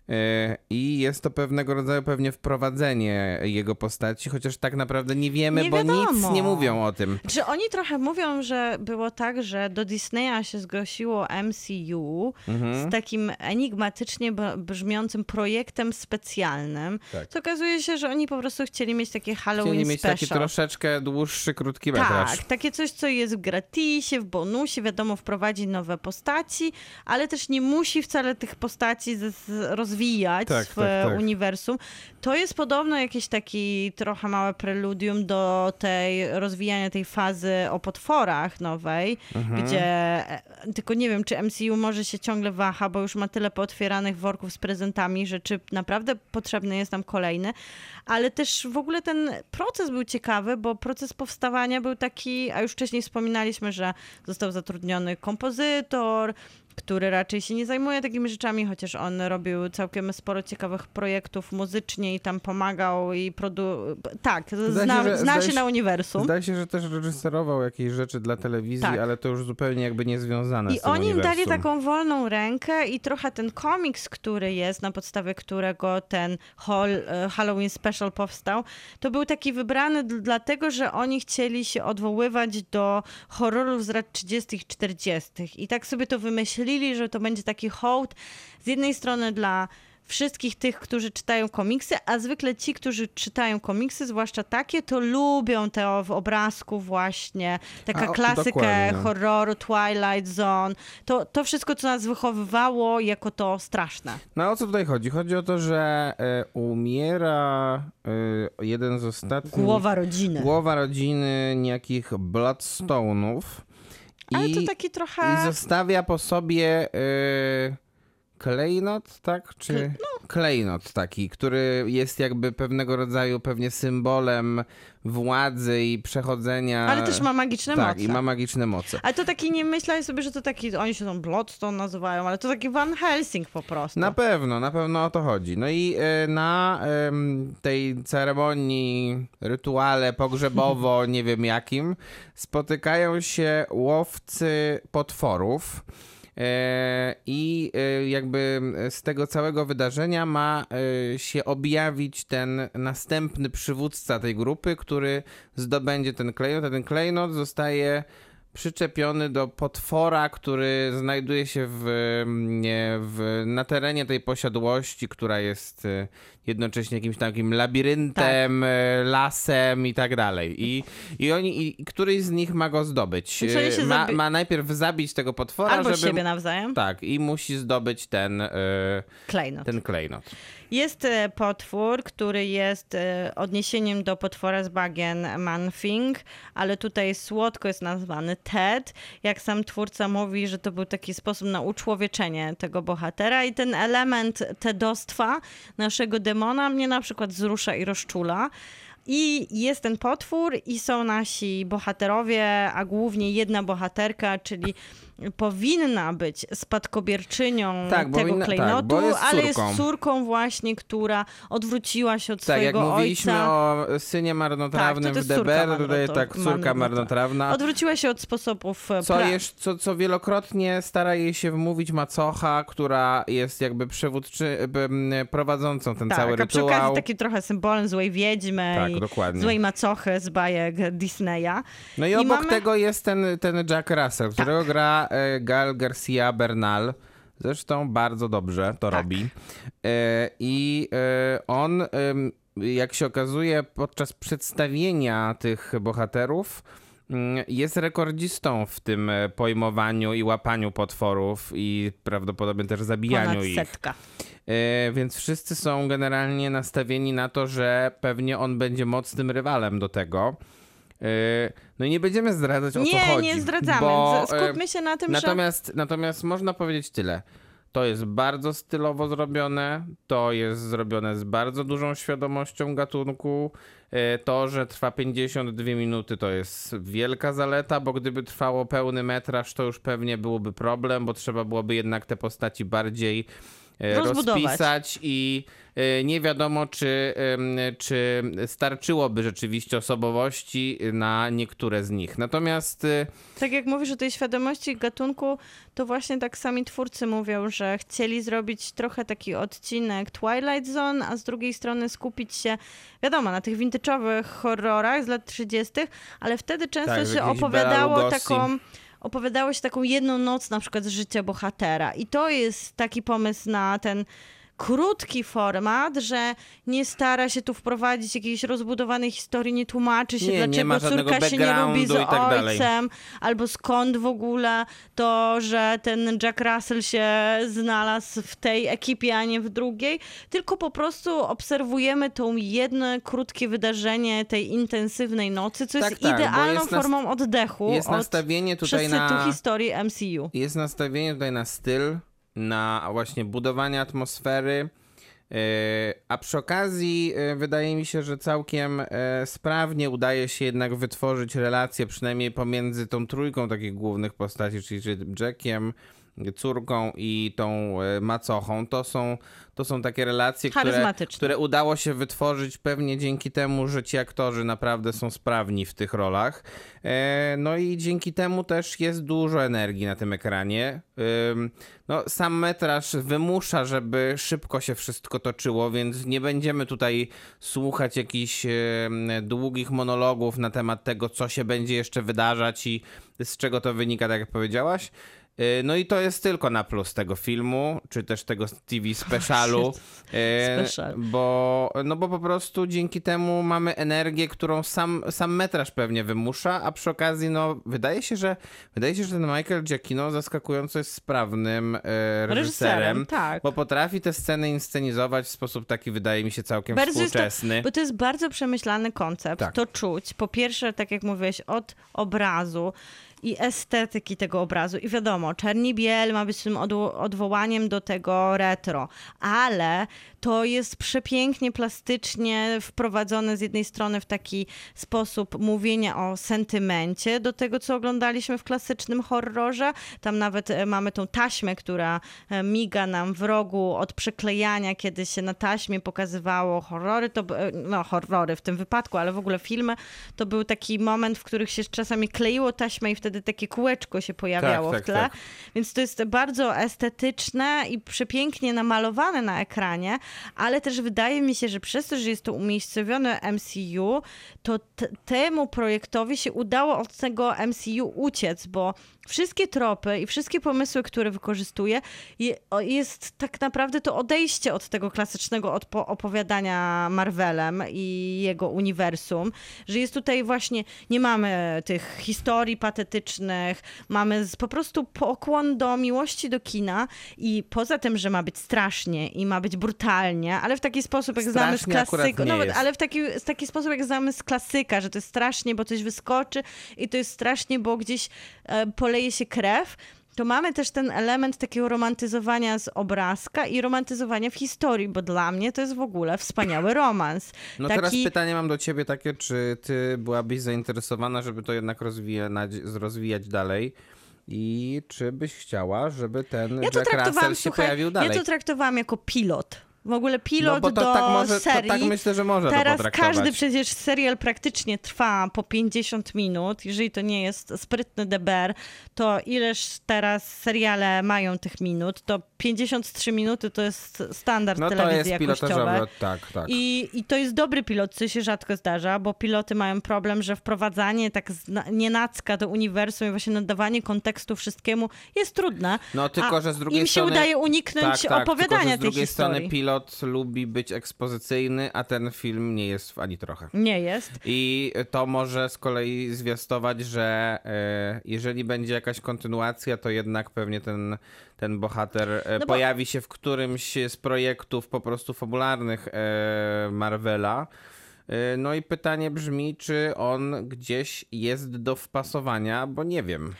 E, I jest to pewnego rodzaju pewnie wprowadzenie jego postaci, chociaż tak naprawdę nie wiemy, Nie bo nic nie mówią o tym. Czy oni trochę mówią, że było tak, że do Disneya się zgłosiło MCU Mhm. z takim enigmatycznie brzmiącym projektem specjalnym. Tak. To okazuje się, że oni po prostu chcieli mieć takie Halloween Chcieli mieć taki special. troszeczkę dłuższy, krótki metraż. Tak, takie coś, co jest w gratisie, w bonusie, wiadomo, wprowadzi nowe postaci, ale też nie musi wcale tych postaci z, z, rozwijać Tak, w tak, tak. uniwersum. To jest podobno jakiś taki trochę małe preludium do tej rozwijania tej fazy o potworach nowej, Mhm. gdzie e, tylko nie wiem, czy MCU może się ciągle waha, bo już ma tyle pootwieranych worków z prezentami, że czy naprawdę potrzebny jest nam kolejny, ale też w ogóle ten proces był ciekawy, bo proces powstawania był taki, a już wcześniej wspominaliśmy, że został zatrudniony kompozytor, który raczej się nie zajmuje takimi rzeczami, chociaż on robił całkiem sporo ciekawych projektów muzycznie i tam pomagał i produ... Tak, zna, się, że- zna się na uniwersum. Zdaje się, że też reżyserował jakieś rzeczy dla telewizji, Tak. ale to już zupełnie jakby niezwiązane I z tym oni im dali uniwersum. taką wolną rękę i trochę ten komiks, który jest, na podstawie którego ten Hall, e, Halloween Special powstał, to był taki wybrany dlatego, że oni chcieli się odwoływać do horrorów z lat 30 i 40. I tak sobie to wymyślili, że to będzie taki hołd z jednej strony dla wszystkich tych, którzy czytają komiksy, a zwykle ci, którzy czytają komiksy, zwłaszcza takie, to lubią te w obrazku właśnie, taka A, klasykę dokładnie. horroru, Twilight Zone, to, to wszystko, co nas wychowywało jako to straszne. No o co tutaj chodzi? Chodzi o to, że e, umiera e, jeden z ostatnich... Głowa rodziny. Głowa rodziny niejakich Bloodstone'ów. Ale I, to taki trochę... I zostawia po sobie e, klejnot, tak? Czy no. klejnot taki, który jest jakby pewnego rodzaju pewnie symbolem władzy i przechodzenia. Ale też ma magiczne Tak, moce. i ma magiczne moce. Ale to taki, nie myślałem sobie, że to taki, oni się tam Bloodstone nazywają, ale to taki Van Helsing po prostu. Na pewno, na pewno o to chodzi. No i e, na em, tej ceremonii, rytuale pogrzebowo, nie wiem jakim, spotykają się łowcy potworów. E, I e, jakby z tego całego wydarzenia ma e, się objawić ten następny przywódca tej grupy, który zdobędzie ten klejnot, a ten klejnot zostaje przyczepiony do potwora, który znajduje się w, nie, w, na terenie tej posiadłości, która jest e, jednocześnie jakimś takim labiryntem, Tak. e, lasem i tak dalej. I, i oni, i, któryś z nich ma go zdobyć. E, Ma, ma najpierw zabić tego potwora, Albo żeby... siebie nawzajem. Tak, i musi zdobyć ten, Klejnot. ten klejnot. Jest potwór, który jest odniesieniem do potwora z bagien Manfing, ale tutaj słodko jest nazwany Ted. Jak sam twórca mówi, że to był taki sposób na uczłowieczenie tego bohatera i ten element tedostwa naszego demona mnie na przykład wzrusza i rozczula. I jest ten potwór, i są nasi bohaterowie, a głównie jedna bohaterka, czyli powinna być spadkobierczynią Tak, tego tak, klejnotu, bo jest ale jest córką. właśnie, która odwróciła się od Tak, jak swojego mówiliśmy ojca. o synie marnotrawnym Tak, w DBR, tak, córka marnotra- marnotrawna. Odwróciła się od sposobów e, Co, jest, co, co wielokrotnie stara jej się wmówić macocha, która jest jakby przewódczy, prowadzącą ten tak, cały a przy okazji rytuał. taki trochę symbolem złej wiedźmy Tak, i dokładnie. złej macochy z bajek Disneya. No i I obok mamy- Tak. tego jest ten, ten Jack Russell, którego gra e, Gal Garcia Bernal. Zresztą bardzo dobrze to Tak. robi. E, I e, on, jak się okazuje, podczas przedstawienia tych bohaterów mm, jest rekordzistą w tym pojmowaniu i łapaniu potworów i prawdopodobnie też zabijaniu Ponad ich. setka. Więc wszyscy są generalnie nastawieni na to, że pewnie on będzie mocnym rywalem do tego. E, no i nie będziemy zdradzać o co Nie, chodzi. nie zdradzamy. Bo, Z- Skupmy się na tym, że... natomiast, natomiast można powiedzieć tyle. To jest bardzo stylowo zrobione, to jest zrobione z bardzo dużą świadomością gatunku. E, To, że trwa 52 minuty, to jest wielka zaleta, bo gdyby trwało pełny metraż, to już pewnie byłoby problem, bo trzeba byłoby jednak te postaci bardziej e, Rozbudować. rozpisać i e, nie wiadomo, czy, czy starczyłoby rzeczywiście osobowości na niektóre z nich. Natomiast e, Tak jak mówisz o tej świadomości gatunku, to właśnie tak sami twórcy mówią, że chcieli zrobić trochę taki odcinek Twilight Zone, a z drugiej strony skupić się, wiadomo, na tych vintage'owych horrorach z lat 30., ale wtedy często Tak, się opowiadało taką opowiadało się taką jedną noc na przykład z życia bohatera. I to jest taki pomysł na ten krótki format, że nie stara się tu wprowadzić jakiejś rozbudowanej historii, nie tłumaczy się, Nie, nie dlaczego żadnego córka się nie lubi z tak dalej. ojcem, albo skąd w ogóle to, że ten Jack Russell się znalazł w tej ekipie, a nie w drugiej, tylko po prostu obserwujemy tą jedno krótkie wydarzenie tej intensywnej nocy, co Tak, jest tak, bo idealną jest formą oddechu jest od nastawienie tutaj na... historii MCU. Jest nastawienie tutaj na styl, na właśnie budowanie atmosfery. Yy, A przy okazji yy, wydaje mi się, że całkiem yy, sprawnie udaje się jednak wytworzyć relacje, przynajmniej pomiędzy tą trójką takich głównych postaci, czyli Jackiem, córką i tą e, macochą, to są, to są takie relacje, które, które udało się wytworzyć pewnie dzięki temu, że ci aktorzy naprawdę są sprawni w tych rolach. E, No i dzięki temu też jest dużo energii na tym ekranie. No, sam metraż wymusza, żeby szybko się wszystko toczyło, więc nie będziemy tutaj słuchać jakichś długich monologów na temat tego, co się będzie jeszcze wydarzać i z czego to wynika, tak jak powiedziałaś. Y, No i to jest tylko na plus tego filmu, czy też tego TV specialu, y, Special. bo, no bo po prostu dzięki temu mamy energię, którą sam, sam metraż pewnie wymusza, a przy okazji, no wydaje się, że wydaje się, że ten Michael Giacchino zaskakująco jest sprawnym y, reżyserem, Reżyserem, tak. bo potrafi te sceny inscenizować w sposób taki, wydaje mi się, całkiem Bardzo jest to, współczesny. bo to jest bardzo przemyślany koncept. Tak. To czuć. Po pierwsze, tak jak mówiłeś, od obrazu i estetyki tego obrazu. I wiadomo, czerni biel ma być tym odwo- odwołaniem do tego retro, ale to jest przepięknie, plastycznie wprowadzone z jednej strony w taki sposób mówienia o sentymencie do tego, co oglądaliśmy w klasycznym horrorze. Tam nawet e, mamy tą taśmę, która e, miga nam w rogu od przyklejania, kiedy się na taśmie pokazywało horrory, to, e, no horrory w tym wypadku, ale w ogóle filmy, to był taki moment, w których się czasami kleiło taśmę i wtedy takie kółeczko się pojawiało Tak, w tak, tle. tak. Więc to jest bardzo estetyczne i przepięknie namalowane na ekranie, ale też wydaje mi się, że przez to, że jest to umiejscowione MCU, to temu projektowi się udało od tego MCU uciec, bo wszystkie tropy i wszystkie pomysły, które wykorzystuje, je, jest tak naprawdę to odejście od tego klasycznego opowiadania Marvelem i jego uniwersum, że jest tutaj właśnie, nie mamy tych historii patetycznych, mamy po prostu pokłon do miłości do kina i poza tym, że ma być strasznie i ma być brutalnie, ale w taki sposób, jak znamy z Strasznie klasyka, jest. ale w taki, w taki sposób, jak znamy z klasyka, że to jest strasznie, bo coś wyskoczy i to jest strasznie, bo gdzieś e, poleje się krew, to mamy też ten element takiego romantyzowania z obrazka i romantyzowania w historii, bo dla mnie to jest w ogóle wspaniały romans. No Taki... teraz pytanie mam do ciebie takie, czy ty byłabyś zainteresowana, żeby to jednak rozwijać, rozwijać dalej i czy byś chciała, żeby ten Ja Jack Russell się słuchaj, pojawił dalej? ja to traktowałam jako pilot. W ogóle pilot no to do tak może, serii. To tak myślę, że to Teraz każdy przecież serial praktycznie trwa po 50 minut. Jeżeli to nie jest sprytny deber, to ileż teraz seriale mają tych minut? To 53 minuty to jest standard No to telewizji jest jakościowej. tak, tak. I, I to jest dobry pilot, co się rzadko zdarza, bo piloty mają problem, że wprowadzanie tak nienacka do uniwersum i właśnie nadawanie kontekstu wszystkiemu jest trudne. No tylko, że z drugiej im się strony... udaje uniknąć tak, tak, opowiadania tylko, że z tej drugiej historii. strony pilot lubi być ekspozycyjny, a ten film nie jest ani trochę. Nie jest. I to może z kolei zwiastować, że e, jeżeli będzie jakaś kontynuacja, to jednak pewnie ten, ten bohater e, No bo- pojawi się w którymś z projektów po prostu fabularnych e, Marvela. E, No i pytanie brzmi, czy on gdzieś jest do wpasowania, bo nie wiem.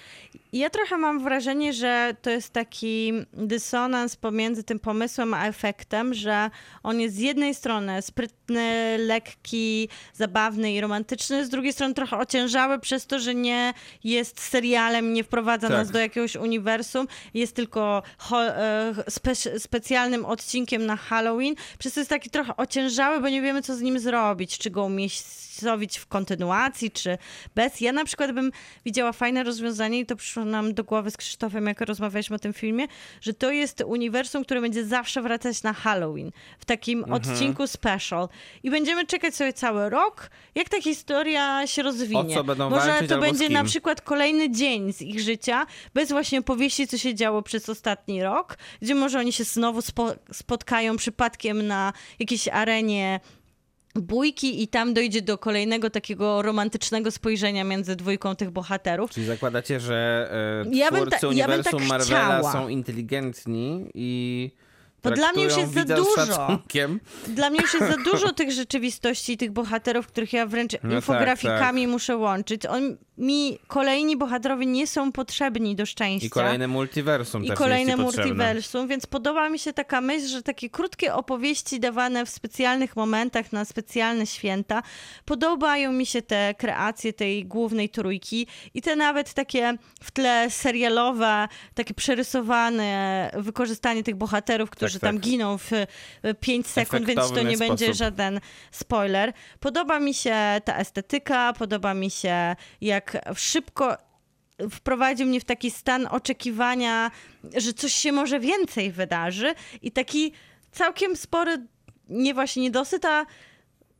Ja trochę mam wrażenie, że to jest taki dysonans pomiędzy tym pomysłem a efektem, że on jest z jednej strony sprytny, lekki, zabawny i romantyczny, z drugiej strony trochę ociężały przez to, że nie jest serialem, nie wprowadza Tak. nas do jakiegoś uniwersum, jest tylko e, spe- specjalnym odcinkiem na Halloween. Przez to jest taki trochę ociężały, bo nie wiemy, co z nim zrobić, czy go umieścić w kontynuacji, czy bez. Ja na przykład bym widziała fajne rozwiązanie i to przyszło nam do głowy z Krzysztofem, jak rozmawialiśmy o tym filmie, że to jest uniwersum, które będzie zawsze wracać na Halloween, w takim odcinku special. I będziemy czekać sobie cały rok, jak ta historia się rozwinie. O co będą Może to będzie na przykład kolejny dzień z ich życia, bez właśnie opowieści, co się działo przez ostatni rok, gdzie może oni się znowu spo- spotkają przypadkiem na jakiejś arenie bójki i tam dojdzie do kolejnego takiego romantycznego spojrzenia między dwójką tych bohaterów. Czyli zakładacie, że e, Ja bym twórcy ta- ja bym tak Marvela chciała. są inteligentni i Bo dla mnie już jest za dużo. Dla mnie już jest za dużo tych rzeczywistości tych bohaterów, których ja wręcz tak, infografikami muszę łączyć. On, mi kolejni bohaterowie nie są potrzebni do szczęścia. I kolejne multiversum I też kolejne multiversum, więc podoba mi się taka myśl, że takie krótkie opowieści dawane w specjalnych momentach na specjalne święta. Podobają mi się te kreacje tej głównej trójki i te nawet takie w tle serialowe, takie przerysowane wykorzystanie tych bohaterów, którzy tak. tam giną w 5 sekund, więc to nie będzie sposób. żaden spoiler. Podoba mi się ta estetyka, podoba mi się jak szybko wprowadził mnie w taki stan oczekiwania, że coś się może więcej wydarzy i taki całkiem spory, nie właśnie niedosyt, a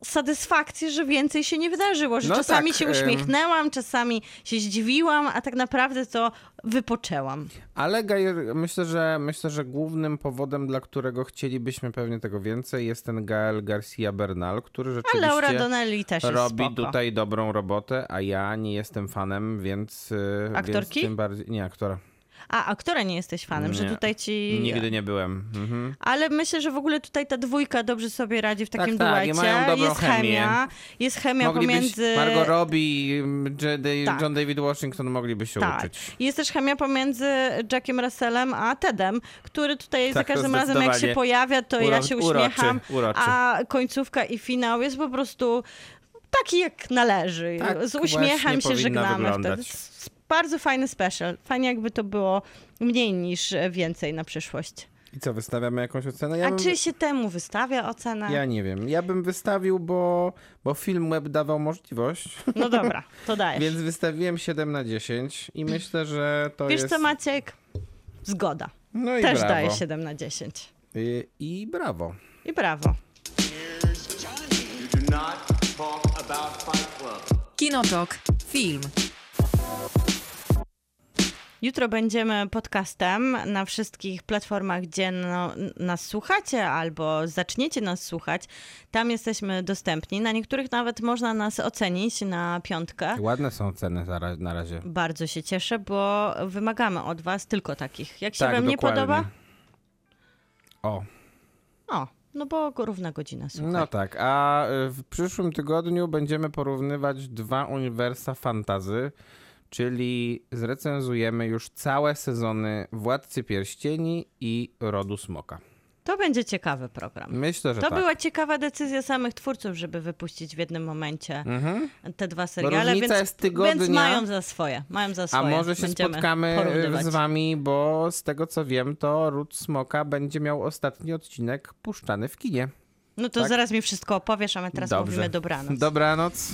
satysfakcję, że więcej się nie wydarzyło, że No czasami tak, się uśmiechnęłam, czasami się zdziwiłam, a tak naprawdę to wypoczęłam. Ale Gajer, myślę, że myślę, że głównym powodem, dla którego chcielibyśmy pewnie tego więcej, jest ten Gael Garcia Bernal, który A rzeczywiście Laura Donnelly też robi spoko. tutaj dobrą robotę, a ja nie jestem fanem, więc. y, Aktorki? Więc tym bardziej. Nie, aktora. A, aktora nie jesteś fanem, że Nie. tutaj ci... Nigdy nie byłem. Mhm. Ale myślę, że w ogóle tutaj ta dwójka dobrze sobie radzi w takim tak, i duecie. mają dobrą jest chemię. chemia, jest chemia Moglibyś, pomiędzy... Margot Robbie, J- Day- Tak. John David Washington mogliby się Tak. uczyć. Jest też chemia pomiędzy Jackiem Russellem a Tedem, który tutaj za Tak, to każdym razem jak się pojawia, to ja Uro- się uroczy, uśmiecham, uroczy. a końcówka i finał jest po prostu taki jak należy. Tak Z uśmiechem się żegnamy wyglądać. wtedy. Bardzo fajny special. Fajnie jakby to było mniej niż więcej na przyszłość. I co, wystawiamy jakąś ocenę? Ja A bym- czy się temu wystawia ocena? Ja nie wiem. Ja bym wystawił, bo, bo film web dawał możliwość, No dobra, to dajesz. więc wystawiłem 7 na 10 i myślę, że to Wiesz jest... co Maciek? Zgoda. No i Też brawo. daję 7 na 10. I, I brawo. I brawo. Kinotok. Film. Jutro będziemy podcastem na wszystkich platformach, gdzie no, nas słuchacie albo zaczniecie nas słuchać. Tam jesteśmy dostępni. Na niektórych nawet można nas ocenić na piątkę. Ładne są ceny na razie. Bardzo się cieszę, bo wymagamy od was tylko takich. Jak się Tak, wam nie dokładnie. podoba? O, O, no bo równa godzina, słuchaj. no tak. A y, w przyszłym tygodniu będziemy porównywać dwa uniwersa fantazy, czyli zrecenzujemy już całe sezony Władcy Pierścieni i Rodu Smoka. To będzie ciekawy program. Myślę, że To tak. była ciekawa decyzja samych twórców, żeby wypuścić w jednym momencie Mhm. te dwa seriale, różnica więc, jest tygodnia. więc mają za swoje. Mają za A swoje. może się Będziemy spotkamy porównywać. z wami, bo z tego co wiem, to Ród Smoka będzie miał ostatni odcinek puszczany w kinie. No to tak? zaraz mi wszystko opowiesz, a my teraz Dobrze. mówimy dobranoc. Dobranoc.